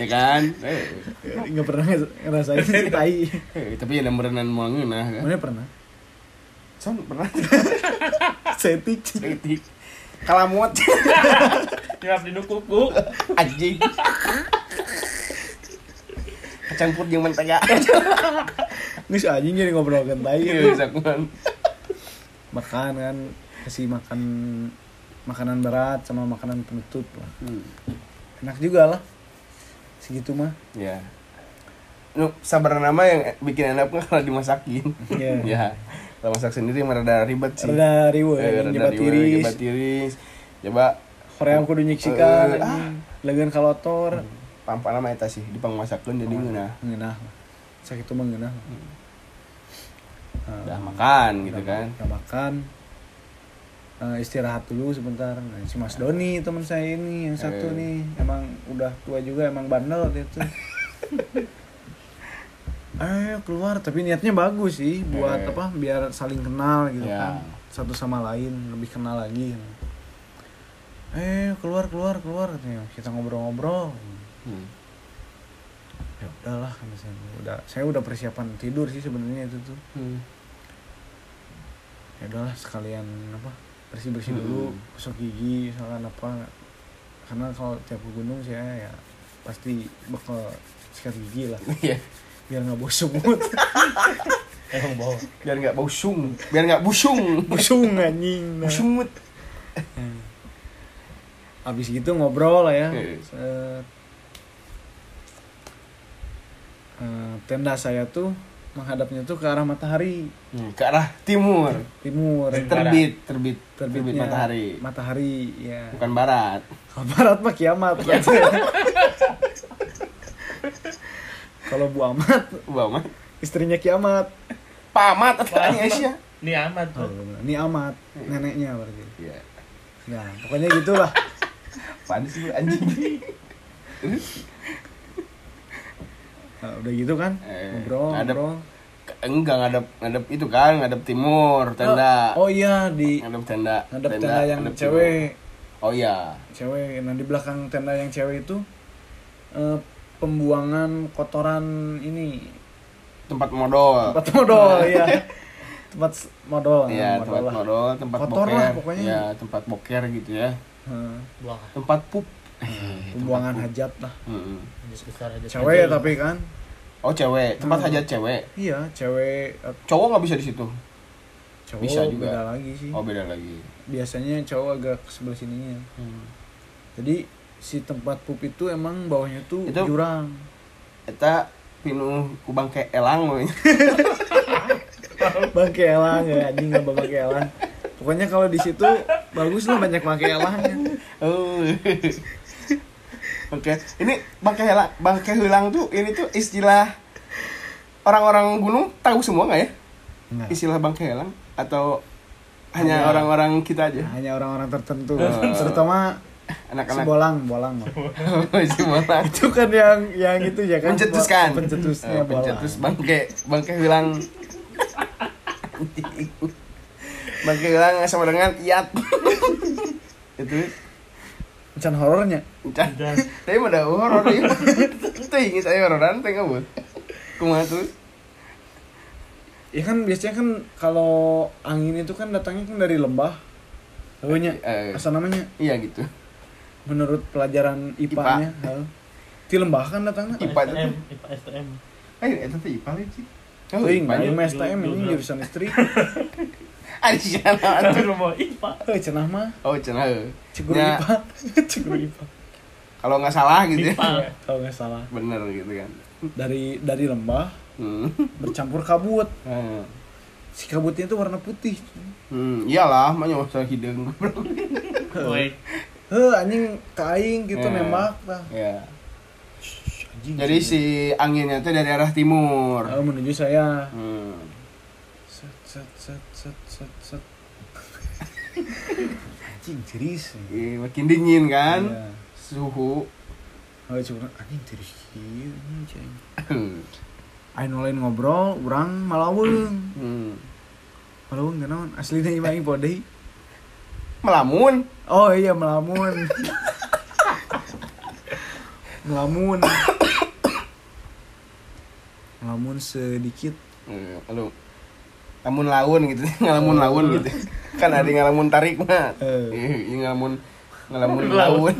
ya kan? Eh, nggak pernah ngerasain sih tai. eh, tapi ya berenang mau ngeunah kan? Mana pernah? Son pernah. Setik. Kritik kalamot. Nyap di kuku. anjing kecampur jeung mentega nggak anjing jadi ngobrolkan tai Iya, sakuan. makan kan kasih makan makanan berat sama makanan penutup lah. Hmm, enak juga lah. Segitu mah. Ya nu sabar nama yang bikin enak mah kalau dimasakin. Iya. ya kalau masak sendiri mah rada ribet sih. Rada riwe Eh, anjing, rada jebat riweuh, tiris jebat tiris coba. Korea kudu nyiksikan Eh, ah. legan kalotor pampa nama eta sih dipang masakeun jadi ngeunah. ngeunah. Sakit itu mah ngeunah. Udah makan gitu kan. Udah makan. Eh, istirahat dulu sebentar. Nah, si Mas Doni teman saya ini yang satu Eh. nih. Emang udah tua juga emang bandel dia tuh eh keluar tapi niatnya bagus sih buat Eh. apa biar saling kenal gitu Ya. kan. Satu sama lain lebih kenal lagi. Eh keluar keluar keluar kita ngobrol-ngobrol Hmm. ya udahlah kata saya udah saya udah persiapan tidur sih sebenarnya itu tuh Hmm. ya udahlah sekalian apa bersih bersih Hmm. dulu gosok gigi misalkan apa karena kalau tiap ke gunung saya ya pasti bakal sikat gigi lah Iya. biar nggak bosong mood Emang bawa. biar nggak busung biar nggak busung bosong anjing busung mut abis gitu ngobrol lah ya Iya. Set. Eh, tenda saya tuh menghadapnya tuh ke arah matahari Hmm, ke arah timur. timur Terbit, terbit, terbit terbitnya matahari. matahari ya Bukan barat. kalau barat mah kiamat kalau Bu Amat Wah, mah. istrinya kiamat Pamat atau Aisyah. Ini amat oh, tuh. ini Amat neneknya berarti Iya. ya pokoknya gitulah Apaan sih anjing? nah, udah gitu kan Eh, ngobrol ngadep. ngobrol Enggak ngadep ngadep itu kan, ngadep timur, tenda. oh iya di Ngadep tenda. ngadep tenda yang ngadep cewek timur. Oh iya. cewek nah di belakang tenda yang cewek itu eh, pembuangan kotoran ini Tempat modal. tempat modal ya tempat modal Iya, nah, tempat modal, tempat Kotor boker. lah pokoknya. Iya, tempat boker gitu ya. Heeh, Buang. Tempat pup. Pembuangan hajat lah aja. cewek tapi kan Oh, cewek. Tempat Hmm. hajat cewek. iya cewek eh, Cowok nggak bisa di situ. cowok Bisa juga. beda lagi sih Oh, beda lagi. biasanya cowok agak ke sebelah sininya Hmm. jadi si tempat pup itu emang bawahnya tuh Itu- jurang Eta pinuh ku bangke elang bangke elang ya anjing nggak bangke elang pokoknya kalau di situ bagus lah banyak bangke elangnya Oh. Oke, ini bangke helang, bangke helang tuh ini tuh istilah orang-orang gunung tahu semua nggak ya? Nggak. Istilah bangke helang atau hanya orang-orang kita aja? hanya orang-orang tertentu Oh. terutama Anak-anak bolang bolang mah. semua itu kan yang yang itu ya kan pencetuskan pencetusnya Oh, bolang pencetus bangke bangke hilang bangke hilang sama dengan iat itu Encan horornya. Can, tapi ada horor ya itu ingin saya hororan teh kamu kumaha tuh? Ya kan biasanya kan kalau angin itu kan datangnya kan dari lembah. Tahunya Eh. asal namanya. Iya gitu. Menurut pelajaran IPA-nya hal. Di lembah kan datangnya? IPA itu. IPA STM. ayo itu ipal sih Oh, ini IPA STM ini jurusan listrik. rumah IPA. Cenah mah oh cenah heuh. ceguru Ya, IPA. ceguru IPA. kalau nggak salah gitu ya IPA. Ya, kalau nggak salah. bener gitu kan Dari dari lembah hmm. bercampur kabut. Hmm. Si kabutnya itu warna putih. Hmm, iyalah, mah nyawa saya hidung. Woi. Heh, anjing kaing gitu nembak tah. ya. Anjing. Jadi si anginnya tuh dari arah timur. Oh, menuju saya. Hmm. Set set set. Anjing serius. Ih, makin dingin kan? Iya. Suhu. Oh, cuma anjing serius kieu anjing. cing. Ayo lain ngobrol, urang malaweung. Hmm. Malaweung teh naon? Aslinya imah ing podei. Melamun. Oh iya melamun. melamun. melamun sedikit. Lalu ngalamun laun gitu, ngalamun laun gitu. Kan ada ngalamun tarik mah. Eh. Eh, ini ngalamun ngalamun laun.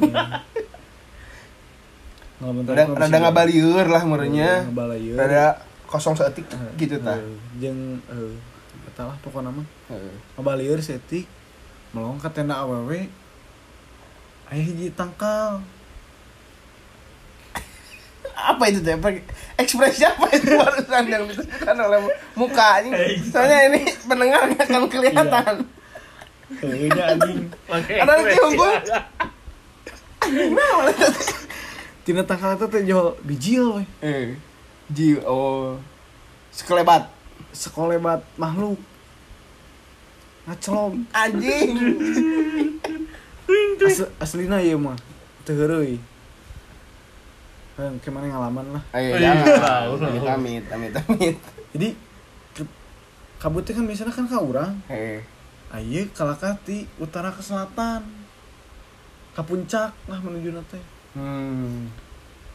Melamun Rada rada ngabalieur lah merenya. Ngabalieur. Rada kosong seetik Eh, gitu tah. eh, Jeung eh eta lah pokona mah. Heeh. Ngabalieur setik. Melong ka tenda awewe. Aya hiji tangkal. Apa itu Apa- ekspresi apa itu? Barusan yang itu kan oleh mukanya. Soalnya ini pendengar nggak akan kelihatan. Heuh nya anjing. ada lagi unggul? Tina tangkal eta teh jo bijil eh ji oh sekelebat. Sekolebat makhluk. Ngacelom. anjing. As, aslina ieu mah. Kan ke mana ngalaman lah. ayo Iya, jangan tahu. amit amit amit amit Jadi ke- kabutnya kan biasanya kan ka urang. eh Ayo kalakati utara ke selatan. Ka puncak lah menuju teh. hmm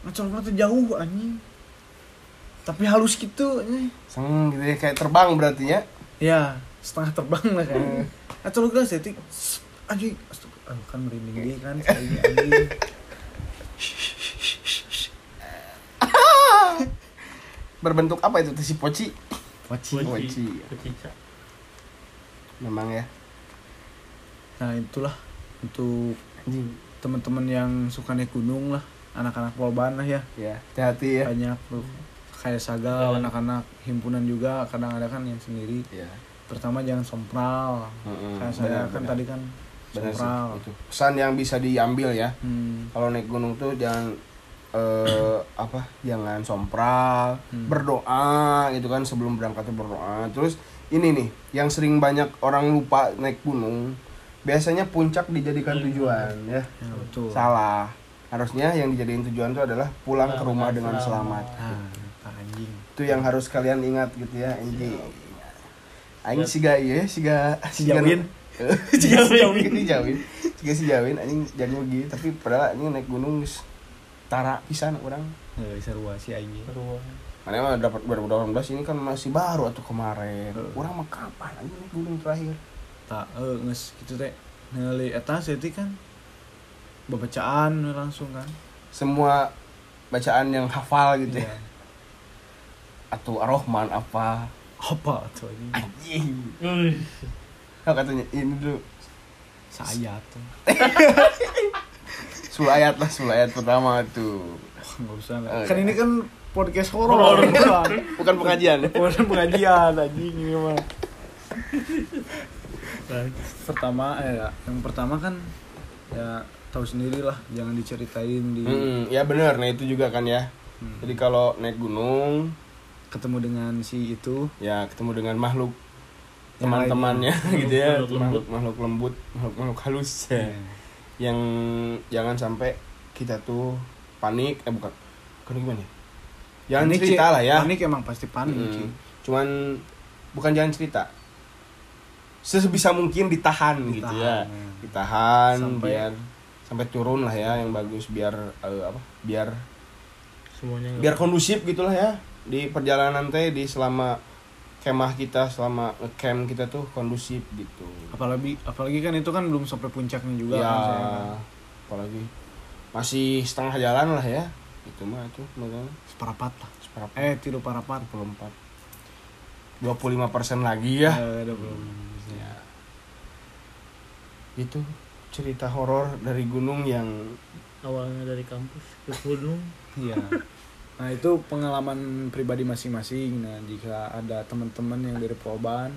Ngacolokna teh jauh anjing. Tapi halus gitu anjing. seng gitu ya, kayak terbang berarti ya Ya, setengah terbang lah kan. Ngacolokna setik anjing. Astaga, ah, kan merinding dia kan sekali anjing. berbentuk apa itu si poci Waci. Poci. Poci. Cak. memang ya Nah, itulah untuk anjing teman-teman yang suka naik gunung lah, anak-anak polban lah ya. ya hati-hati ya Banyak tuh kayak saga anak-anak himpunan juga kadang ada kan yang sendiri Iya. pertama jangan sompral Mm-mm, kayak saya kan benar. tadi kan Benar sih, sompral itu. Pesan yang bisa diambil ya. hmm. Kalau naik gunung tuh jangan eh apa? Jangan sompral, Hmm. berdoa gitu kan sebelum berangkat berdoa. Terus ini nih, yang sering banyak orang lupa naik gunung, biasanya puncak dijadikan tujuan ya. ya, betul Salah. Harusnya yang dijadiin tujuan itu adalah pulang ke rumah dengan selamat. nah tak anjing Itu yang harus kalian ingat gitu ya, anjing. Aing siga ieu siga Si Jawin. siga si Jawin si. Siga si Jawin anjing jadi lagi tapi padahal anjing naik gunung tara pisan orang. Eh, sarua si aing Ruang. Mana mah dapat 2018 ini kan masih baru atau kemarin. Heeh. Orang mah kapan anjing naik gunung terakhir? tak eh nges gitu teh ngali eta seti kan bacaan langsung kan Semua bacaan yang hafal gitu ya. Iya. Atau Ar-Rahman apa? apa tuh ini Anjing. Nah, katanya ini dulu saya tuh 10 ayat lah, 10 ayat pertama tuh. nggak usah lah. Oh, kan iya. ini kan podcast horor bukan Bukan pengajian bukan pengajian anjing ini mah pertama eh ya, yang pertama kan ya tahu sendiri lah jangan diceritain di Mm, ya benar, nah itu juga kan ya. Hmm. Jadi kalau naik gunung, ketemu dengan si itu ya ketemu dengan makhluk teman-temannya gitu ya, Makhluk lembut. makhluk lembut, makhluk makhluk halus ya. Yang jangan sampai kita tuh panik, eh bukan, bukan gimana? ya? Jangan Panik, cerita lah ya. panik emang pasti panik Mm, Ci. Cuman bukan jangan cerita. Sebisa mungkin ditahan, gitu ya. Ditahan, ya. Ditahan Sampai- biar sampai turun lah ya yang bagus biar eh, apa? Biar semuanya biar kondusif gitulah ya di perjalanan teh di selama kemah kita selama camp kita tuh kondusif gitu. Apalagi apalagi kan itu kan belum sampai puncaknya juga ya kan saya kan. apalagi masih setengah jalan lah ya itu mah itu makanya separapat lah. Seperempat eh tidur parapat 24 25 persen lagi ya. Eh, ada belum ya. Itu cerita horor dari gunung yang awalnya dari kampus ke gunung. Iya. Nah itu pengalaman pribadi masing-masing. Nah jika ada teman-teman yang dari Polban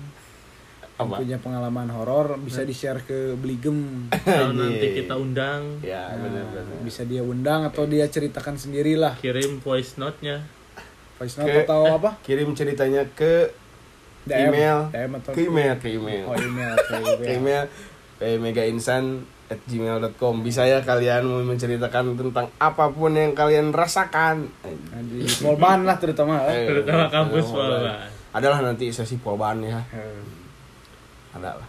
yang Apa? punya pengalaman horor bisa di share ke Bligem. kalau nanti kita undang ya Nah, benar-benar bisa dia undang atau dia ceritakan sendirilah. kirim voice note-nya Voice note Ke- atau apa? kirim ceritanya ke DM. Email. DM atau ke email ke email Oh email. Ke ke email megainsan at gmail.com bisa ya kalian mau menceritakan tentang apa pun yang kalian rasakan. Polban lah terutama. Eh, terutama kampus Polban. adalah nanti sesi polban ya. Eh, ada lah.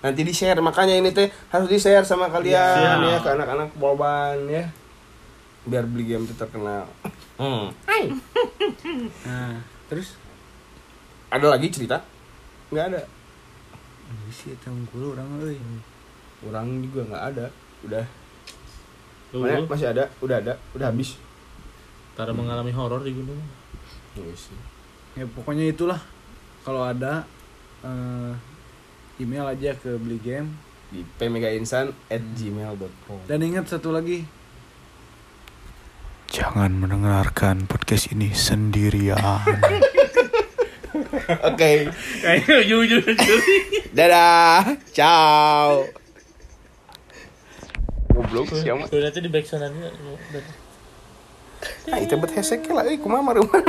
Nanti di share makanya ini teh harus di share sama kalian Siap. ya ke anak-anak polban ya. Biar beli game itu terkenal. Hmm. Nah terus? Ada lagi cerita? Nggak ada. Ini sih tahun dulu orang euy. Orang juga nggak ada. Udah. Mana masih ada. Udah ada. Udah habis. Cara mengalami horor di gunung. Yes. Ya pokoknya itulah. Kalau ada eh, email aja ke beli game di pmegainsan at gmail.com Dan ingat satu lagi. Jangan mendengarkan podcast ini sendirian. Oke, ujung-ujung dadah, ciao. Goblok siapa? Tuh nanti di backsound nanti Ah, itu bet hesek lah, eh, kumaha mah rumah.